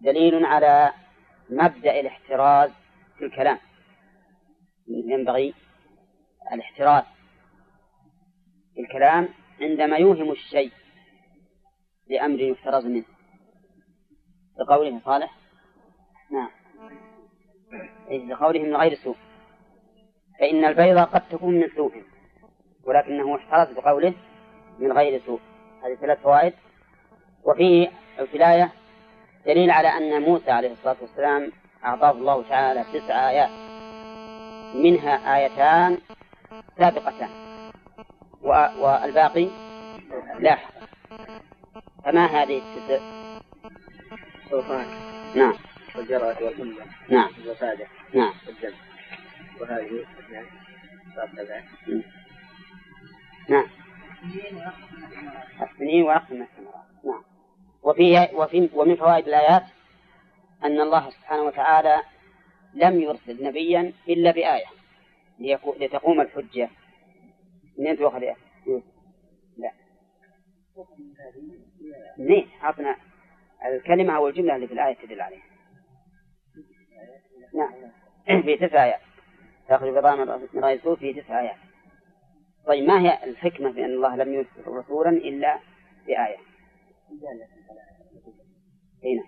دليل على مبدأ الاحتراز في الكلام. ينبغي الاحتراز في الكلام عندما يوهم الشيء لأمر يحترز منه. بقوله صالح؟ نعم. بقوله من غير سوء. فإن البيضة قد تكون من سوء ولكنه احترز بقوله من غير سوء. هذه ثلاث فوائد. وفيه الولاية دليل على أن موسى عليه الصلاة والسلام أعطاه الله تعالى تسع آيات منها آيتان سابقتان. والباقي لاحق فما هذه التسع؟ نعم. والجرأة والحمى. نعم. والوفادة نعم. والدم وهذه اثنان نعم. السنين ونقص من الثمرات. نعم. وفي وفي ومن فوائد الآيات أن الله سبحانه وتعالى لم يرسل نبيا إلا بآية لتقوم الحجة. منين يا؟ لا. منين؟ عطنا الكلمة أو الجملة اللي في الآية تدل عليها. نعم. *clears throat* في تسع آيات. تأخذ بضامن من رأي في تسع آيات. طيب ما هي الحكمة في أن الله لم يرسل رسولا إلا بآية؟ هنا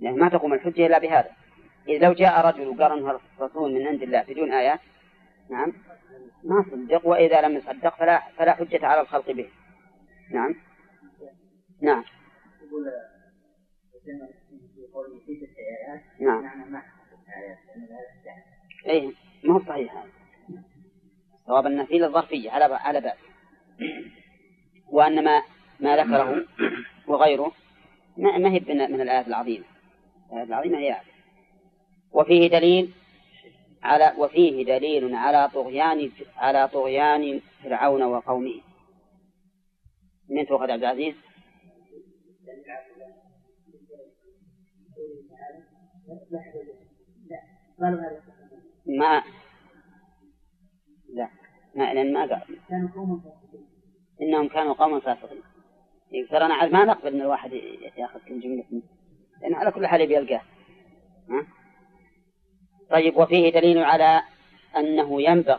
لأن ما تقوم الحجة إلا بهذا. إذا لو جاء رجل وقال أنه رسول من عند الله بدون آيات نعم ما صدق وإذا لم يصدق فلا فلا حجة على الخلق به. نعم. نعم. نعم. معنى ما هو صحيح هذا. صواب أن في الظرفية على على بال وأن ما ذكره وغيره. ما ما هي من, الآيات العظيمة. الآيات العظيمة هي هذه. وفيه دليل على وفيه دليل على طغيان على طغيان فرعون وقومه. من تؤخذ عبد العزيز؟ ما لا. ما لأن ما قال. إنهم كانوا قوما فاسقين. ترى أنا ما نقبل أن الواحد يأخذ كل جملة لأن على كل حال بيلقاه ها؟ طيب وفيه دليل على أنه ينبغي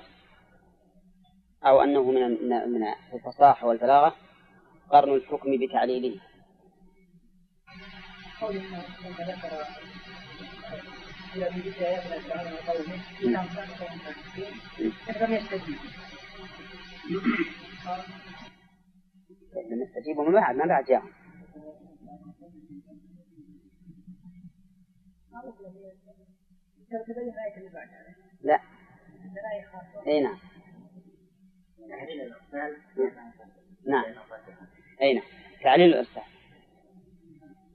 أو أنه من من الفصاحة والبلاغة قرن الحكم بتعليله. قول انه لما ذكر إلى في ذكر اياتنا فرعون وقومه انهم كانوا قوما فاسقين لم يستجيبوا لم يستجيبوا من بعد ما بعد جاءهم لا. أي نعم. نعم. أي نعم. تعليل الإرسال.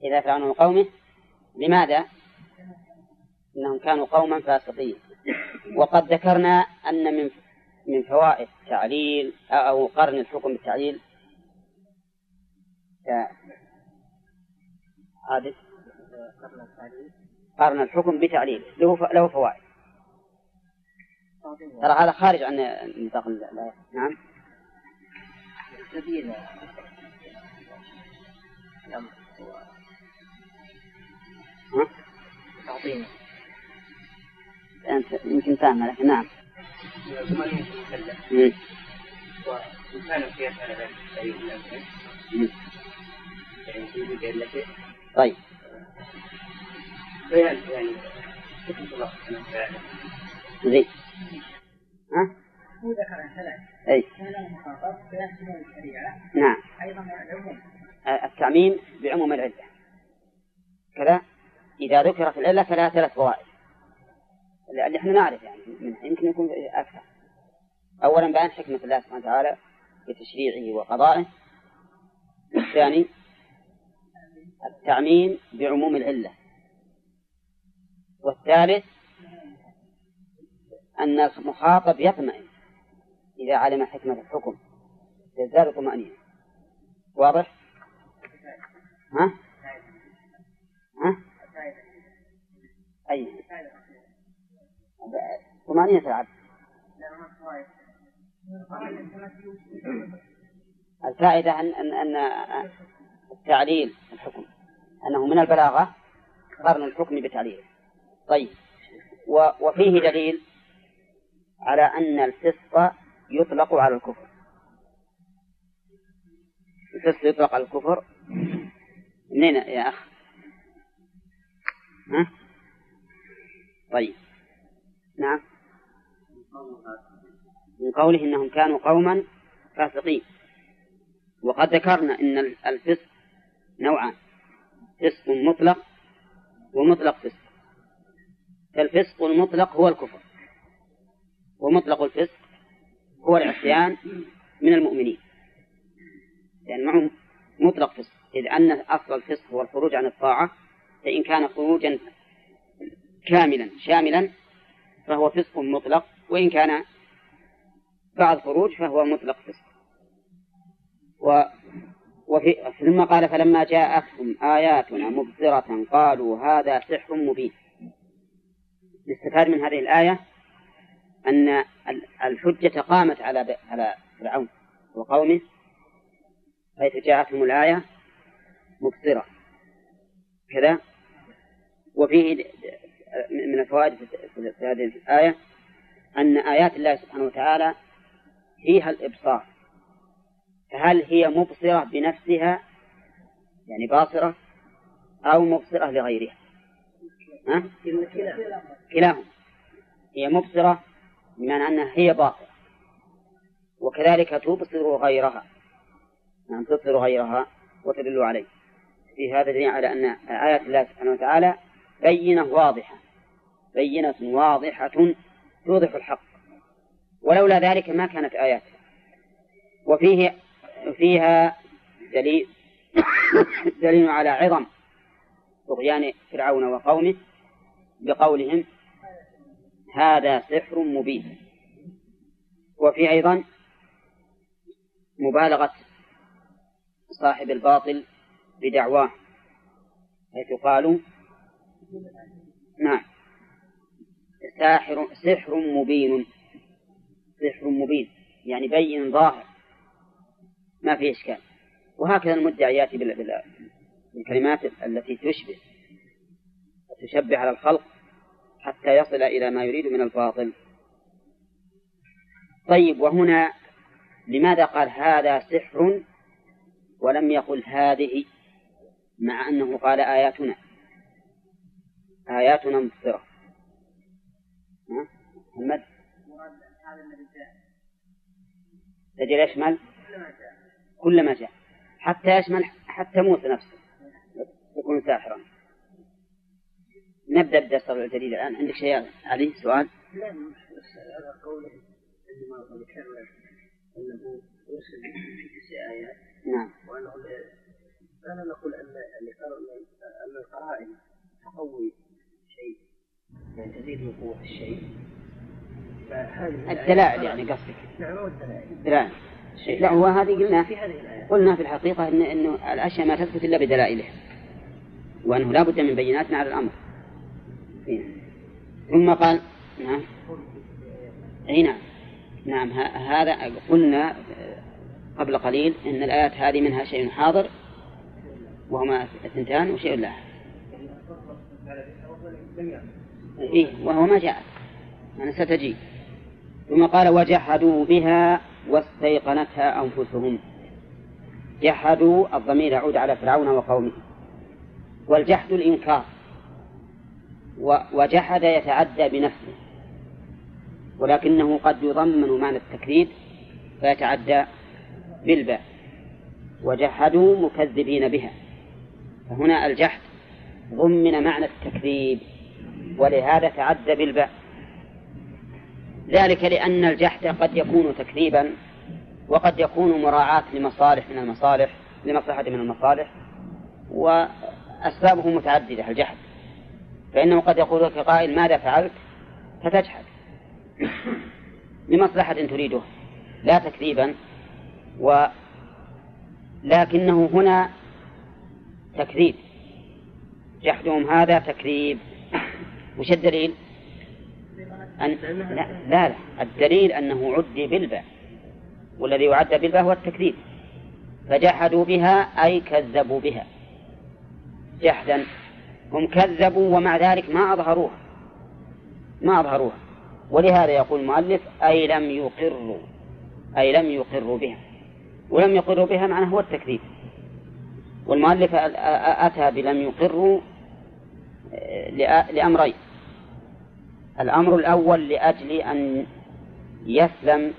إذا فرعون وقومه لماذا؟ إنهم كانوا قوما فاسقين. وقد ذكرنا أن من من فوائد تعليل أو قرن الحكم بالتعليل عادل قرن الحكم بتعليل. له له فوائد. ترى هذا خارج عن نطاق الآية نعم. سبيل؟ تعطينا أنت يمكن فاهمة لكن نعم. ثمانية مكلف مم. وإن كان في يسأل عن شيء طيب. بيان يعني كيف الله سبحانه وتعالى زين. ها؟ هو ذكر ثلاث الشريعة. نعم. أيضا العموم. التعميم بعموم العلة. كذا؟ إذا ذكرت العلة فلها ثلاث فوائد. اللي إحنا نعرف يعني منها يمكن يكون أكثر. أولا بيان حكمة الله سبحانه وتعالى في تشريعه وقضائه. الثاني التعميم بعموم العلة والثالث أن المخاطب يطمئن إذا علم حكمة الحكم يزداد طمأنينة واضح؟ ها؟ ها؟ أي طمأنينة العبد الفائدة أن أن أن التعليل الحكم. أنه من البلاغة قرن الحكم بتعليله طيب. و- وفيه دليل على أن الفسق يطلق على الكفر. الفسق يطلق على الكفر. منين يا أخ؟ ها؟ طيب. نعم. من قوله إنهم كانوا قوما فاسقين. وقد ذكرنا أن الفسق نوعان. فسق مطلق ومطلق فسق. فالفسق المطلق هو الكفر. ومطلق الفسق هو العصيان من المؤمنين. يعني معه مطلق فسق. إذ أن أصل الفسق هو الخروج عن الطاعة فإن كان خروجا كاملا شاملا فهو فسق مطلق. وإن كان بعد خروج فهو مطلق فسق. وفي ثم قال فلما جاءتهم آياتنا مبصرة قالوا هذا سحر مبين. نستفاد من هذه الآية أن الحجة قامت على على فرعون وقومه حيث جاءتهم الآية مبصرة. كذا. وفيه من الفوائد في هذه الآية أن آيات الله سبحانه وتعالى فيها الإبصار. فهل هي مبصرة بنفسها يعني باصرة أو مبصرة لغيرها؟ ها؟ كلاهما. هي مبصرة بمعنى أنها هي باصرة وكذلك تبصر غيرها. نعم تبصر غيرها وتدل عليه. في هذا دليل على أن آيات الله سبحانه وتعالى بينة واضحة بينة واضحة توضح الحق. ولولا ذلك ما كانت آيات وفيه فيها دليل. دليل على عظم طغيان فرعون وقومه بقولهم هذا سحر مبين. وفي أيضا مبالغة صاحب الباطل بدعواه حيث قالوا نعم ساحر سحر مبين سحر مبين يعني بين ظاهر. ما في إشكال. وهكذا المدعي يأتي بالكلمات التي تشبه تشبه على الخلق حتى يصل إلى ما يريد من الباطل. طيب وهنا لماذا قال هذا سحر ولم يقل هذه مع أنه قال آياتنا؟ آياتنا مبصرة محمد؟ تجد يشمل كل ما جاء. حتى يشمل حتى موسى نفسه. يكون ساحرا. نبدأ بدرس الجديد الآن. عندك شيء علي؟ سؤال؟ لا هذا قوله عندما ذكر أنه يرسل في تسع آيات. نعم. وأنه لا نقول أن أن القرائن تقوي شيء. يعني تزيد من قوة الشيء. الدلائل يعني قصدك. نعم هو الدلائل. الدلائل لا هو هذه قلنا في هذه قلنا في الحقيقة إن إنه الأشياء ما تثبت إلا بدلائلها وأنه لا بد من بينات على الأمر. إيه. ثم قال نعم. أي نعم. نعم هذا قلنا قبل قليل إن الآيات هذه منها شيء حاضر وهما اثنتان وشيء لا. إيه وهو ما جاء. أنا ستجي. ثم قال وجحدوا بها واستيقنتها أنفسهم. جحدوا الضمير يعود على فرعون وقومه. والجحد الإنكار. وجحد يتعدى بنفسه. ولكنه قد يضمن معنى التكذيب فيتعدى بالباء. وجحدوا مكذبين بها. فهنا الجحد ضمن معنى التكذيب. ولهذا تعدى بالباء. ذلك لأن الجحد قد يكون تكذيبا وقد يكون مراعاة لمصالح من المصالح لمصلحة من المصالح وأسبابه متعددة الجحد. فإنه قد يقول لك قائل ماذا فعلت؟ فتجحد. لمصلحة تريده لا تكذيبا ولكنه هنا تكذيب. جحدهم هذا تكذيب. وش الدليل؟ أن لا, لا لا. الدليل أنه عد بالباء والذي يعد بالباء هو التكذيب. فجحدوا بها أي كذبوا بها. جحدا هم كذبوا ومع ذلك ما أظهروها. ما أظهروها. ولهذا يقول المؤلف أي لم يقروا أي لم يقروا بها. ولم يقروا بها معناه هو التكذيب. والمؤلف أتى بلم يقروا لأمرين. الأمر الأول لأجل أن يسلم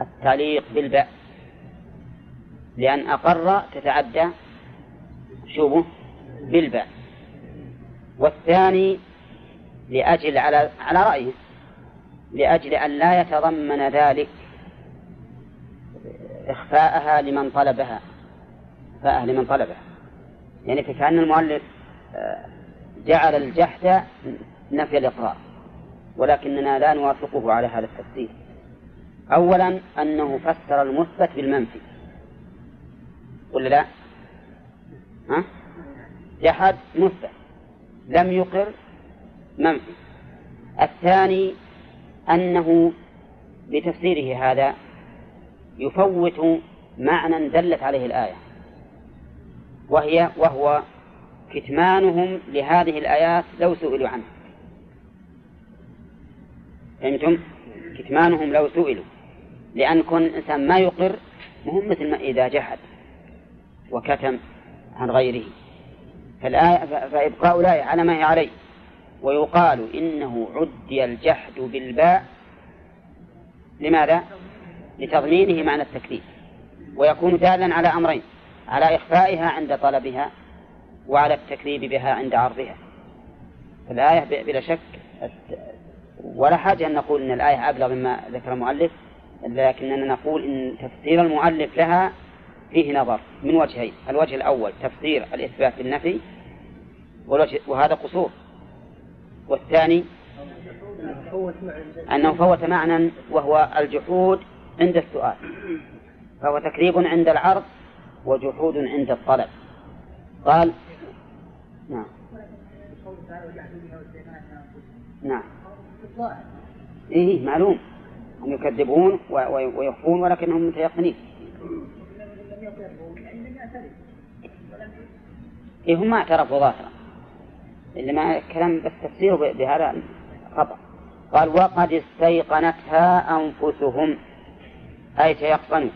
التعليق بالباء لأن أقر تتعدى شوفه بالباء والثاني لأجل على على رأيه لأجل أن لا يتضمن ذلك إخفاءها لمن طلبها إخفاءها لمن طلبها. يعني فكأن المؤلف آه، جعل الجحد نفي الإقرار ولكننا لا نوافقه على هذا التفسير. أولا أنه فسر المثبت بالمنفي. ولا لا؟ ها؟ جحد مثبت. لم يقر منفي. الثاني أنه بتفسيره هذا يفوت معنى دلت عليه الآية. وهي وهو كتمانهم لهذه الآيات لو سئلوا عنها. فهمتم؟ كتمانهم لو سئلوا. لأن كون الإنسان ما يقر مهم مثل ما إذا جحد وكتم عن غيره. فالآية فإبقاء الآية على ما هي عليه. ويقال إنه عدي الجحد بالباء لماذا؟ لتضمينه معنى التكليف. ويكون دالا على أمرين على إخفائها عند طلبها وعلى التكذيب بها عند عرضها. الآية بلا شك ولا حاجة أن نقول أن الآية أبلغ مما ذكر المؤلف لكننا نقول أن تفسير المؤلف لها فيه نظر من وجهين الوجه الأول تفسير الإثبات بالنفي وهذا قصور. والثاني أنه فوت معنى وهو الجحود عند السؤال. فهو تكذيب عند العرض وجحود عند الطلب. قال نعم. نعم. إيه معلوم. هم يكذبون ويخفون ولكنهم متيقنين. إيه هم ما اعترفوا ظاهرا. إنما كلام بس تفسيره بهذا خطأ قال وقد استيقنتها أنفسهم. أي تيقنوا.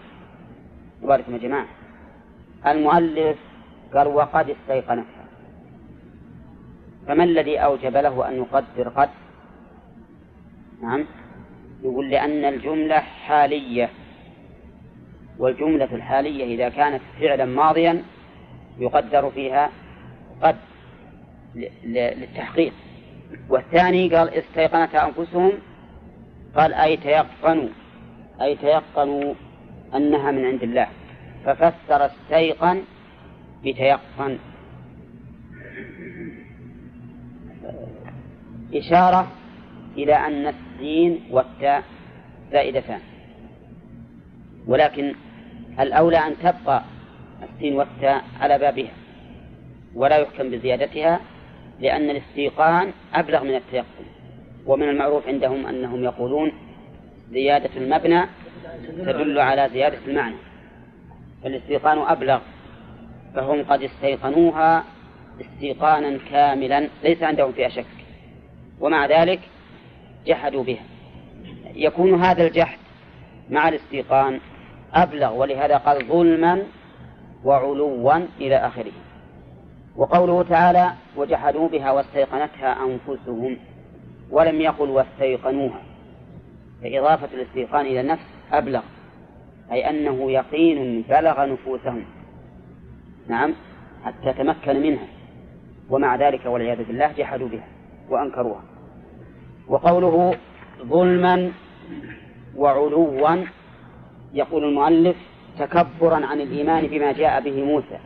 باركم يا جماعة. المؤلف قال وقد استيقنتها. فما الذي أوجب له أن يقدر قد نعم. يقول لأن الجملة حالية والجملة الحالية إذا كانت فعلا ماضيا يقدر فيها قد للتحقيق. والثاني قال استيقنتها أنفسهم قال أي تيقنوا أي تيقنوا أنها من عند الله. ففسر استيقن بتيقن. إشارة إلى أن السين والتاء زائدتان. ولكن الأولى أن تبقى السين والتاء على بابها ولا يحكم بزيادتها لأن الاستيقان أبلغ من التيقن ومن المعروف عندهم أنهم يقولون زيادة المبنى تدل على زيادة المعنى. فالاستيقان أبلغ فهم قد استيقنوها استيقانا كاملا ليس عندهم فيها شك. ومع ذلك جحدوا بها. يكون هذا الجحد مع الاستيقان أبلغ ولهذا قال ظلما وعلوا إلى آخره. وقوله تعالى وجحدوا بها واستيقنتها أنفسهم ولم يقل واستيقنوها. فإضافة الاستيقان إلى النفس أبلغ أي أنه يقين بلغ نفوسهم. نعم حتى تمكن منها. ومع ذلك والعياذ بالله جحدوا بها وأنكروها. وقوله ظلما وعلوا يقول المؤلف تكبرا عن الإيمان بما جاء به موسى.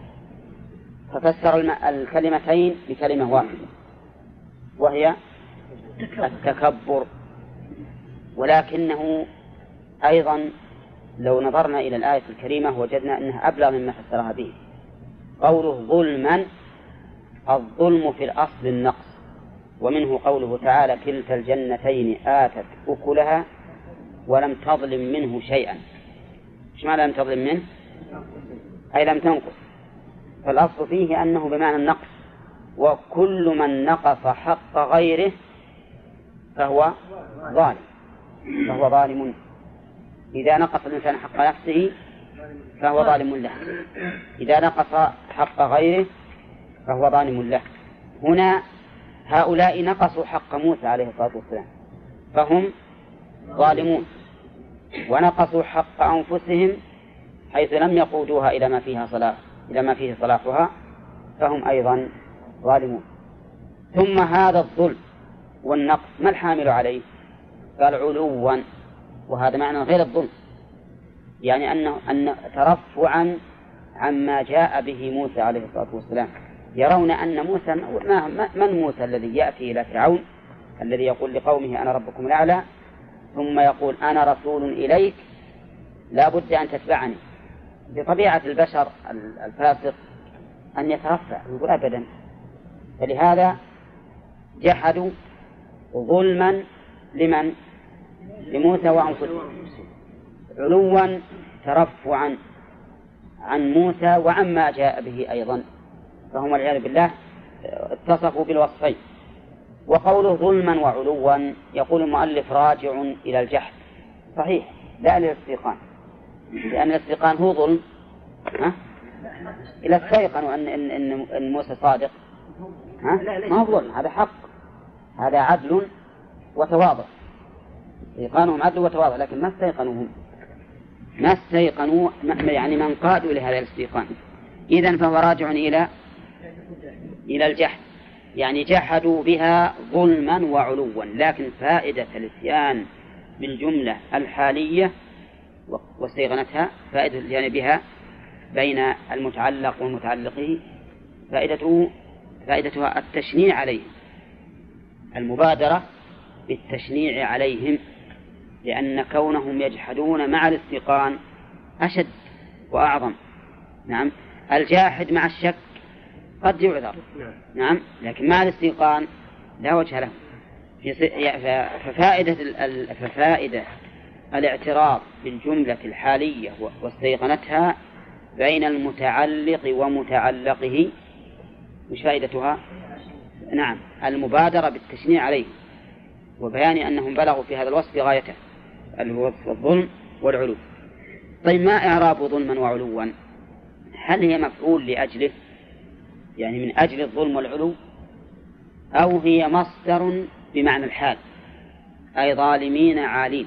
ففسر الكلمتين بكلمة واحدة وهي التكبر. ولكنه أيضا لو نظرنا إلى الآية الكريمة وجدنا أنها أبلغ مما فسرها به. قوله ظلما الظلم في الأصل النقص. ومنه قوله تعالى كلتا الجنتين آتت أكلها ولم تظلم منه شيئا. إيش معنى لم تظلم منه؟ أي لم تنقص. فالأصل فيه أنه بمعنى النقص. وكل من نقص حق غيره فهو ظالم. فهو ظالم. إذا نقص الإنسان حق نفسه فهو ظالم له. إذا نقص حق غيره فهو ظالم له. هنا هؤلاء نقصوا حق موسى عليه الصلاة والسلام. فهم ظالمون. ونقصوا حق أنفسهم حيث لم يقودوها إلى ما فيها صلاح إلى ما فيه صلاحها فهم أيضا ظالمون. ثم هذا الظلم والنقص ما الحامل عليه؟ قال علوا وهذا معنى غير الظلم. يعني أنه أن ترفعا عما جاء به موسى عليه الصلاة والسلام. يرون أن موسى ما من موسى الذي يأتي إلى فرعون؟ الذي يقول لقومه أنا ربكم الأعلى ثم يقول أنا رسول إليك لا بد أن تتبعني. بطبيعة البشر الفاسق أن يترفع يقول أبدا. فلهذا جحدوا ظلما لمن؟ لموسى وأنفسهم علوا ترفعا عن موسى وعما جاء به أيضا. فهم والعياذ بالله اتصفوا بالوصفين. وقوله ظلما وعلوا يقول المؤلف راجع إلى الجحد صحيح لا إلى الاستيقان. لأن الاستيقان هو ظلم ها؟ إلى استيقنوا أن إن إن, موسى صادق ها؟ ما هو ظلم هذا حق. هذا عدل وتواضع. استيقانهم عدل وتواضع لكن ما استيقنوا هم ما استيقنوا يعني من قادوا لهذا الاستيقان. إذا فهو راجع إلى إلى الجحد. يعني جحدوا بها ظلما وعلوا لكن فائدة الإتيان بالجملة الحالية واستيقنتها فائدة الإتيان بها بين المتعلق والمتعلقه فائدته فائدتها التشنيع عليهم المبادرة بالتشنيع عليهم لأن كونهم يجحدون مع الاستيقان أشد وأعظم. نعم. الجاحد مع الشك قد يعذر. نعم. لكن مع الاستيقان لا وجه له. ففائدة ففائدة الاعتراض بالجملة الحالية واستيقنتها بين المتعلق ومتعلقه. مش فائدتها؟ نعم. المبادرة بالتشنيع عليه. وبيان أنهم بلغوا في هذا الوصف غايته اللي هو الظلم والعلو. طيب ما إعراب ظلما وعلوا؟ هل هي مفعول لأجله؟ يعني من أجل الظلم والعلو أو هي مصدر بمعنى الحال أي ظالمين عالين.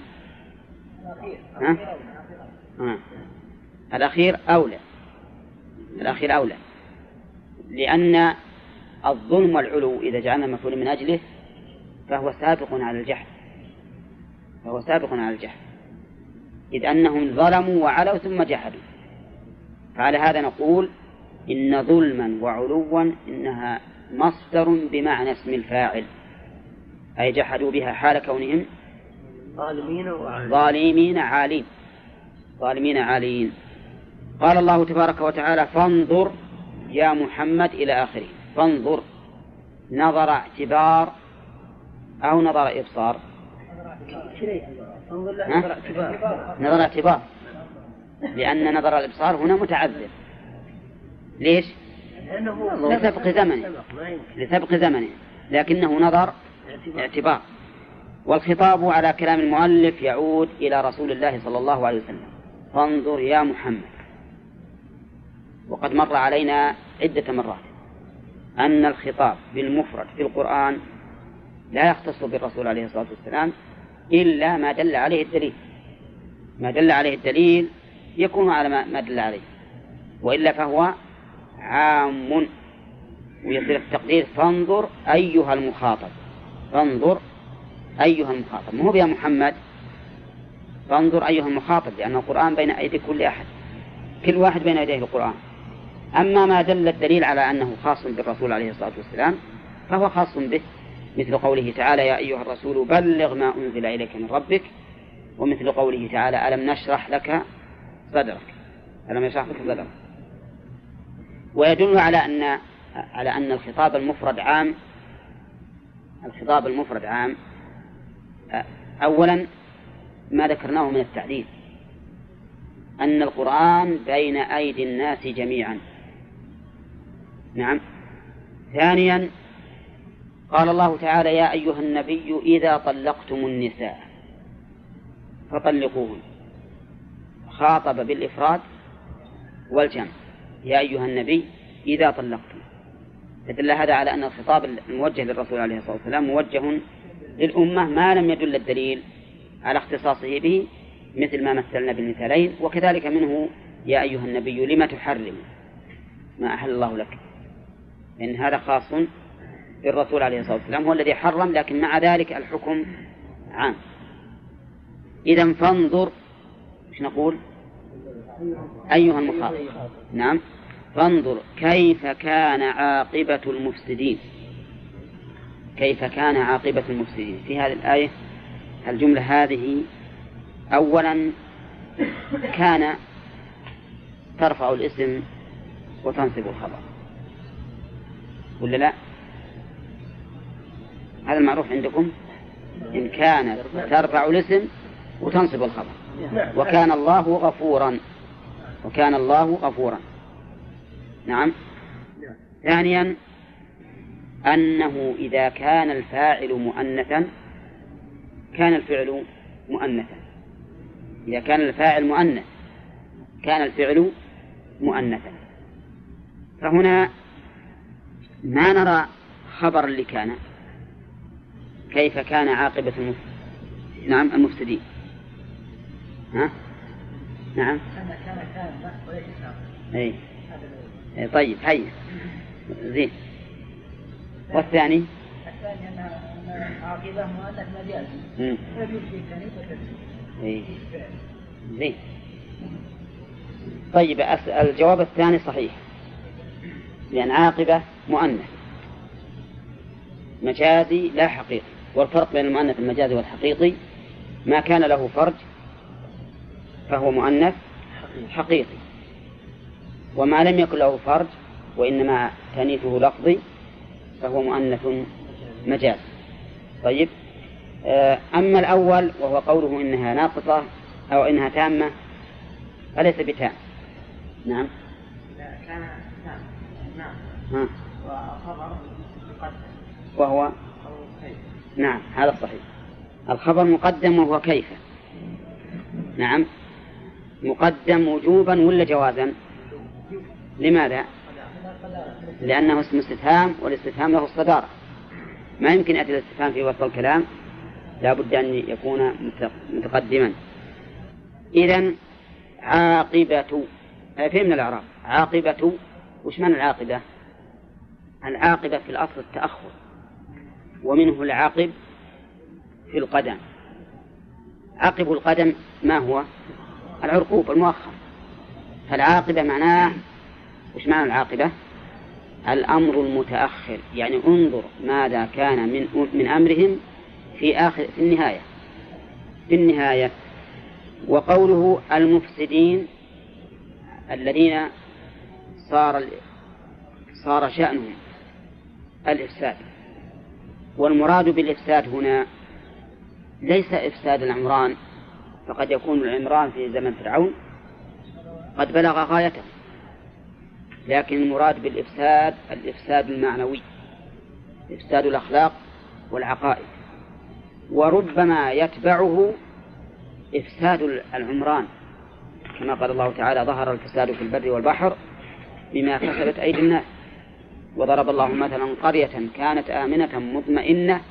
ها؟ ها. الأخير أولى. الأخير أولى. لأن الظلم والعلو إذا جعلنا مفعول من أجله فهو سابق على الجحد فهو سابق على الجحد إذ أنهم ظلموا وعلوا ثم جحدوا فعلى هذا نقول إن ظلما وعلوا إنها مصدر بمعنى اسم الفاعل. أي جحدوا بها حال كونهم ظالمين ظالمين عالين. ظالمين عالين. قال الله تبارك وتعالى فانظر يا محمد إلى آخره. فانظر. نظر اعتبار أو نظر إبصار. نظر اعتبار. لأن نظر الإبصار هنا متعذر. ليش؟ لسبق زمنه لسبق زمنه لكنه نظر اعتبار. والخطاب على كلام المؤلف يعود إلى رسول الله صلى الله عليه وسلم. فانظر يا محمد. وقد مر علينا عدة مرات أن الخطاب بالمفرد في القرآن لا يختص بالرسول عليه الصلاة والسلام إلا ما دل عليه الدليل. ما دل عليه الدليل يكون على ما دل عليه. وإلا فهو عام ويصير التقدير فانظر أيها المخاطب. فانظر أيها المخاطب. مو يا محمد. فانظر أيها المخاطب لأن القرآن بين أيدي كل أحد. كل واحد بين يديه القرآن. أما ما دل الدليل على أنه خاص بالرسول عليه الصلاة والسلام فهو خاص به. مثل قوله تعالى يا أيها الرسول بلغ ما أنزل إليك من ربك. ومثل قوله تعالى ألم نشرح لك صدرك. ألم نشرح لك صدرك؟ ويدل على أن على أن الخطاب المفرد عام الخطاب المفرد عام أولا ما ذكرناه من التعديل أن القرآن بين أيدي الناس جميعا. نعم. ثانيا قال الله تعالى يا أيها النبي إذا طلقتم النساء فطلقوهن. خاطب بالإفراد والجمع. يا أيها النبي إذا طلقتم. فدل هذا على أن الخطاب الموجه للرسول عليه الصلاة والسلام موجه للأمة ما لم يدل الدليل على اختصاصه به مثل ما مثلنا بالمثالين وكذلك منه يا أيها النبي لم تحرم ما أحل الله لك. لأن هذا خاص بالرسول عليه الصلاة والسلام هو الذي حرم لكن مع ذلك الحكم عام. إذا فانظر إيش نقول؟ أيها المخاطب. نعم. فانظر كيف كان عاقبة المفسدين. كيف كان عاقبة المفسدين. في هذه الآية الجملة هذه أولا كان ترفع الاسم وتنصب الخبر. ولا لا؟ هذا المعروف عندكم؟ إن كانت ترفع الاسم وتنصب الخبر. وكان الله غفورا. وكان الله غفورا. نعم. ثانيا أنه إذا كان الفاعل مؤنثا كان الفعل مؤنثا. إذا كان الفاعل مؤنث كان الفعل مؤنثا. فهنا ما نرى خبر اللي كان كيف كان عاقبة المف... نعم المفسدين. ها؟ نعم. كان كان أي إيه، طيب هيا زين. والثاني الثاني أن عاقبة مؤنث مجازي إيه. زين. طيب الجواب الثاني صحيح. لأن عاقبة مؤنث. مجازي لا حقيقي. والفرق بين المؤنث المجازي والحقيقي ما كان له فرج فهو مؤنث حقيقي. وما لم يكن له فرج وإنما تانيثه لفظي فهو مؤنث مجاز. طيب آه، أما الأول وهو قوله إنها ناقصة أو إنها تامة فليس بتام. نعم. لا كان تام نعم وخبر وهو؟ نعم هذا صحيح. الخبر مقدم وهو كيف؟ نعم. مقدم وجوبا ولا جوازا؟ لماذا؟ لأنه اسم استفهام والاستفهام له الصدارة. ما يمكن يأتي الاستفهام في وسط الكلام لا بد أن يكون متقدما. إذا عاقبة فهمنا الإعراب. عاقبة وش معنى العاقبة؟ العاقبة في الأصل التأخر ومنه العقب في القدم. عقب القدم ما هو؟ العرقوب المؤخر. فالعاقبة معناه وش معنى العاقبة؟ الأمر المتأخر يعني انظر ماذا كان من من أمرهم في آخر في النهاية. في النهاية وقوله المفسدين الذين صار صار شأنهم الإفساد. والمراد بالإفساد هنا ليس إفساد العمران فقد يكون العمران في زمن فرعون قد بلغ غايته. لكن المراد بالإفساد الإفساد المعنوي إفساد الأخلاق والعقائد. وربما يتبعه إفساد العمران كما قال الله تعالى ظهر الفساد في البر والبحر بما كسبت أيدي الناس. وضرب الله مثلا قرية كانت آمنة مطمئنة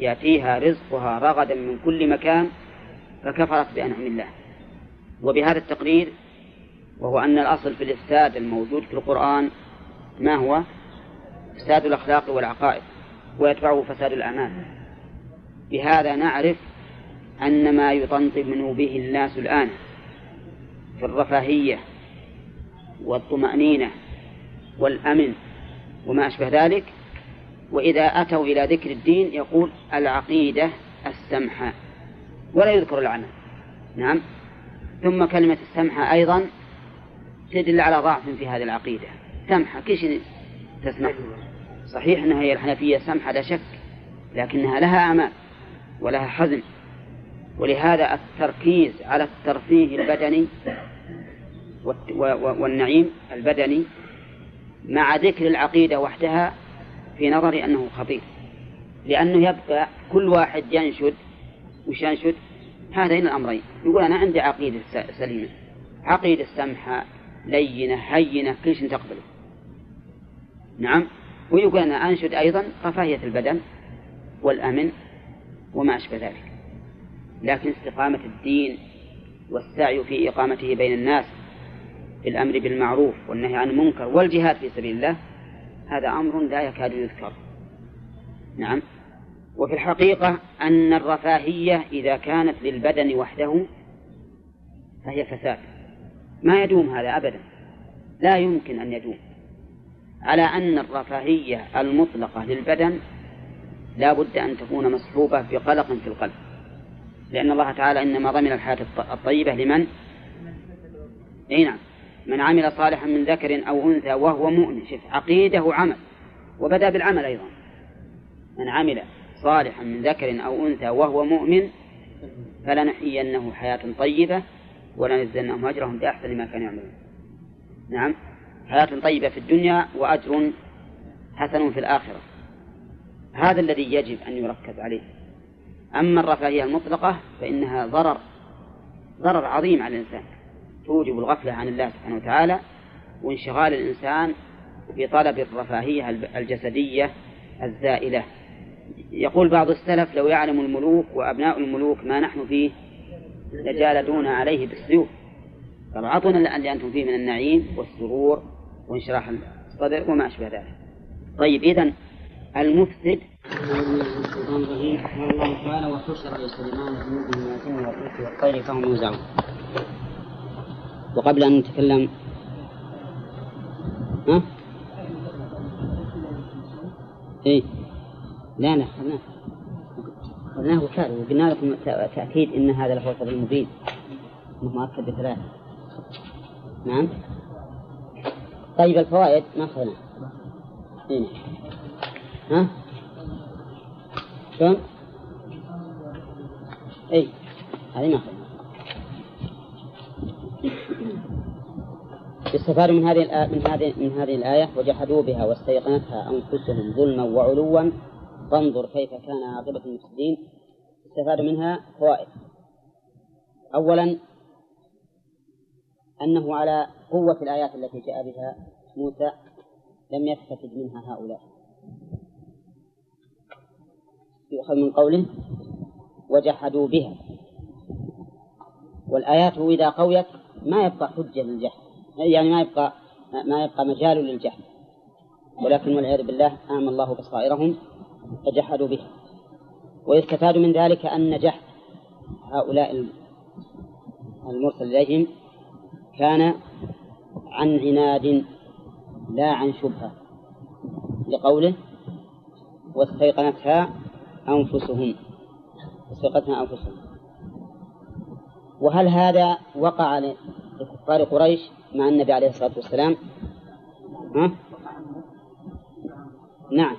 يأتيها رزقها رغدا من كل مكان فكفرت بأنعم الله. وبهذا التقرير وهو أن الأصل في الإفساد الموجود في القرآن ما هو؟ إفساد الأخلاق والعقائد ويتبعه فساد الأعمال. بهذا نعرف أن ما يطنطن به الناس الآن في الرفاهية والطمأنينة والأمن وما أشبه ذلك وإذا أتوا إلى ذكر الدين يقول العقيدة السمحة ولا يذكر العمل. نعم. ثم كلمة السمحة أيضا تدل على ضعف في هذه العقيدة. سمحة كيش تسمح. صحيح أنها هي الحنفية سمحة لا شك لكنها لها أمان ولها حزم. ولهذا التركيز على الترفيه البدني والنعيم البدني مع ذكر العقيدة وحدها في نظري أنه خطير. لأنه يبقى كل واحد ينشد وش ينشد؟ هذين الأمرين. يقول أنا عندي عقيدة سليمة. عقيدة سمحة لينة هينة كل شيء تقبله. نعم. ويقول أنا أنشد أيضا رفاهية البدن والأمن وما أشبه ذلك. لكن استقامة الدين والسعي في إقامته بين الناس في الأمر بالمعروف والنهي عن المنكر والجهاد في سبيل الله هذا أمر لا يكاد يذكر. نعم. وفي الحقيقة أن الرفاهية إذا كانت للبدن وحده فهي فساد. ما يدوم هذا أبدا. لا يمكن أن يدوم. على أن الرفاهية المطلقة للبدن لا بد أن تكون مصحوبة بقلق في القلب. لأن الله تعالى إنما ضمن الحياة الطيبة لمن؟ أي نعم. من عمل صالحا من ذكر أو أنثى وهو مؤمن شوف عقيدة وعمل. وبدأ بالعمل أيضا. من عمل صالحا من ذكر أو أنثى وهو مؤمن فلنحيينه حياة طيبة. ولنجزينهم أجرهم بأحسن ما كانوا يعملون. نعم. حياة طيبة في الدنيا وأجر حسن في الآخرة. هذا الذي يجب أن يركز عليه. أما الرفاهية المطلقة فإنها ضرر ضرر عظيم على الإنسان. توجب الغفلة عن الله سبحانه وتعالى وانشغال الإنسان بطلب الرفاهية الجسدية الزائلة. يقول بعض السلف لو يعلم الملوك وأبناء الملوك ما نحن فيه لجالدونا عليه بالسيوف. قالوا أعطونا اللي أنتم فيه من النعيم والسرور وانشراح الصدر وما أشبه ذلك. طيب إذا المفسد. والطير فهم يوزعون وقبل أن نتكلم ها؟ إيه. لا لا أخذناه أخذناه وكاله وقلنا لكم تأكيد إن هذا لهو الفضل المبين. مؤكد بثلاثة. نعم. طيب الفوائد ما أخذناه إيه. ها؟ شلون؟ اي هذه ما يستفاد من هذه من هذه من هذه الآية وجحدوا بها واستيقنتها أنفسهم ظلما وعلوا فانظر كيف كان عاقبة المفسدين. يستفاد منها فوائد. أولا أنه على قوة الآيات التي جاء بها موسى لم يستفد منها هؤلاء. يؤخذ من قوله وجحدوا بها. والآيات إذا قويت ما يبقى حجة للجحد. يعني ما يبقى ما يبقى مجال للجحد. ولكن والعياذ بالله أعمى الله بصائرهم. فجحدوا بها ويستفاد من ذلك أن جحد هؤلاء المرسل إليهم كان عن عناد لا عن شبهة لقوله واستيقنتها أنفسهم. استيقنتها أنفسهم. وهل هذا وقع لكفار قريش مع النبي عليه الصلاة والسلام؟ ها؟ نعم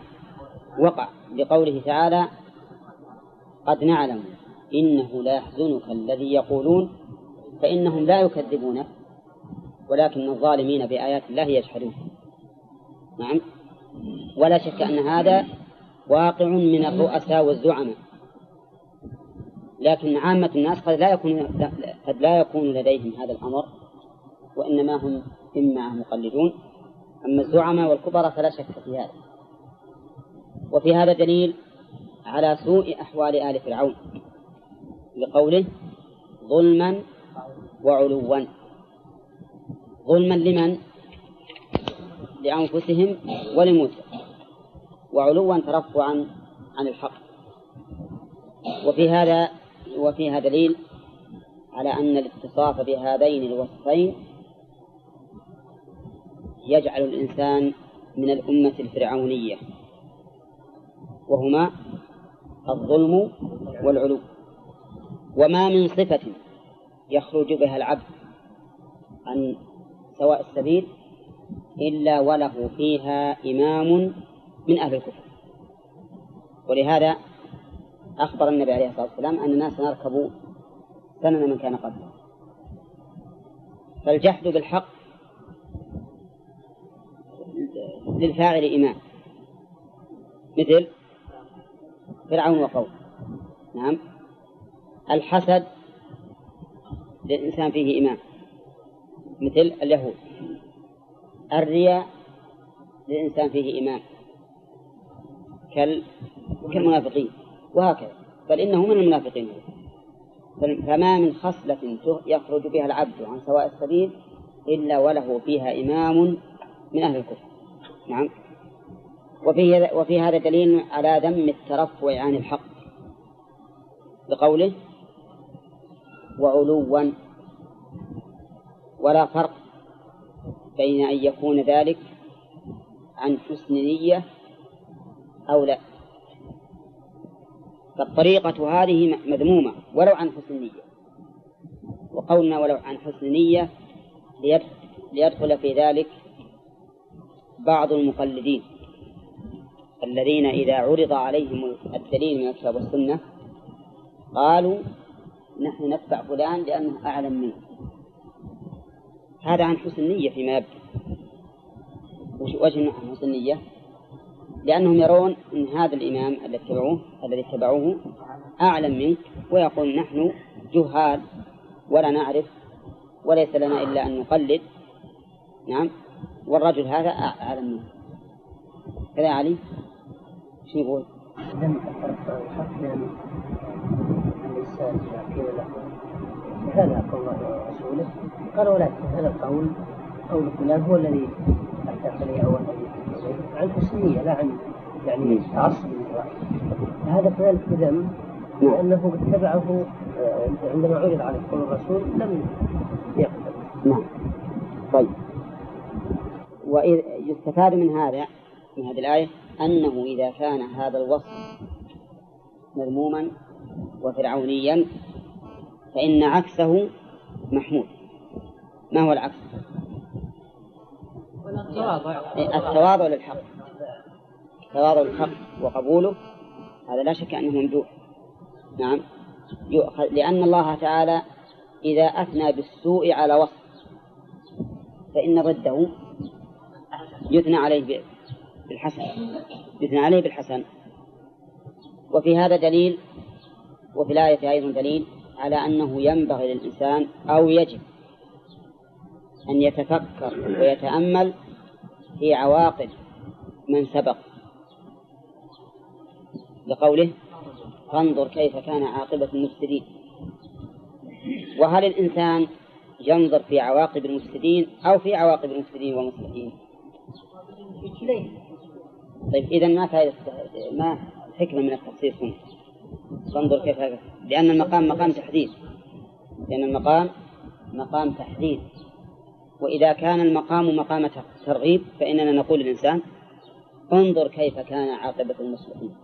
وقع. لقوله تعالى قد نعلم إنه لا يحزنك الذي يقولون فإنهم لا يكذبونك ولكن الظالمين بآيات الله يجحدون. نعم. ولا شك أن هذا واقع من الرؤساء والزعماء. لكن عامة الناس قد لا يكون قد لا يكون لديهم هذا الأمر وإنما هم إما مقلدون أما الزعماء والكبراء فلا شك في هذا. وفي هذا دليل على سوء أحوال آل فرعون. لقوله ظلما وعلوا. ظلما لمن؟ لأنفسهم ولموسى. وعلوا ترفعا عن الحق. وفي هذا وفيها دليل على أن الاتصاف بهذين الوصفين يجعل الإنسان من الأمة الفرعونية. وهما الظلم والعلو. وما من صفة يخرج بها العبد عن سواء السبيل إلا وله فيها إمام من أهل الكفر. ولهذا أخبر النبي عليه الصلاة والسلام أن الناس نركب سنن من كان قبله. فالجحد بالحق للفاعل إمام. مثل فرعون وقوم نعم. الحسد للإنسان فيه إمام مثل اليهود. الرياء للإنسان فيه إمام كالمنافقين وهكذا. بل إنه من المنافقين. فما من خصلة يخرج بها العبد عن سواء السبيل إلا وله فيها إمام من أهل الكفر. نعم. وفي وفي هذا دليل على ذم الترفع عن الحق. بقوله وعلوا. ولا فرق بين أن يكون ذلك عن حسن نية أو لا. فالطريقة هذه مذمومة ولو عن حسن نية. وقولنا ولو عن حسن نية ليدخل في ذلك بعض المقلدين. الذين إذا عرض عليهم الدليل من الكتاب والسنة قالوا نحن نتبع فلان لأنه أعلم منه. هذا عن حسن نية فيما يبدو. وجه عن حسن نية لأنهم يرون أن هذا الإمام الذي اتبعوه الذي اتبعوه أعلم منك ويقول نحن جهال ولا نعرف وليس لنا إلا أن نقلد. نعم. والرجل هذا أعلم منه. كذا علي؟ شو يقول؟ لم الحق بين الإنسان إذا قيل له هذا قول الله ورسوله قال ولكن هذا القول قول فلان هو الذي أحدث لي أو الذي عن حسنية لا عن يعني للرأي هذا كذلك بذنب لأنه اتبعه آه، عندما عرض عليه قول الرسول لم يقبل. نعم. طيب. ويستفاد من هذا من هذه الآية أنه إذا كان هذا الوصف مذموما وفرعونيا فإن عكسه محمود. ما هو العكس؟ التواضع. للحق. التواضع للحق وقبوله هذا لا شك أنه ممدوح. نعم. يؤخذ لأن الله تعالى إذا أثنى بالسوء على وصف فإن ضده يثنى عليه بالحسن. يثنى عليه بالحسن. وفي هذا دليل وفي الآية أيضا دليل على أنه ينبغي للإنسان أو يجب أن يتفكر ويتأمل في عواقب من سبق. لقوله فانظر كيف كان عاقبة المفسدين. وهل الإنسان ينظر في عواقب المفسدين أو في عواقب المفسدين والمصلحين طيب إذا ما فائدة ما حكمة من التخصيص هنا؟ فانظر كيف لأن المقام مقام تحديد. لأن المقام مقام تحديد. وإذا كان المقام مقام ترغيب فإننا نقول للإنسان انظر كيف كان عاقبة المصلحين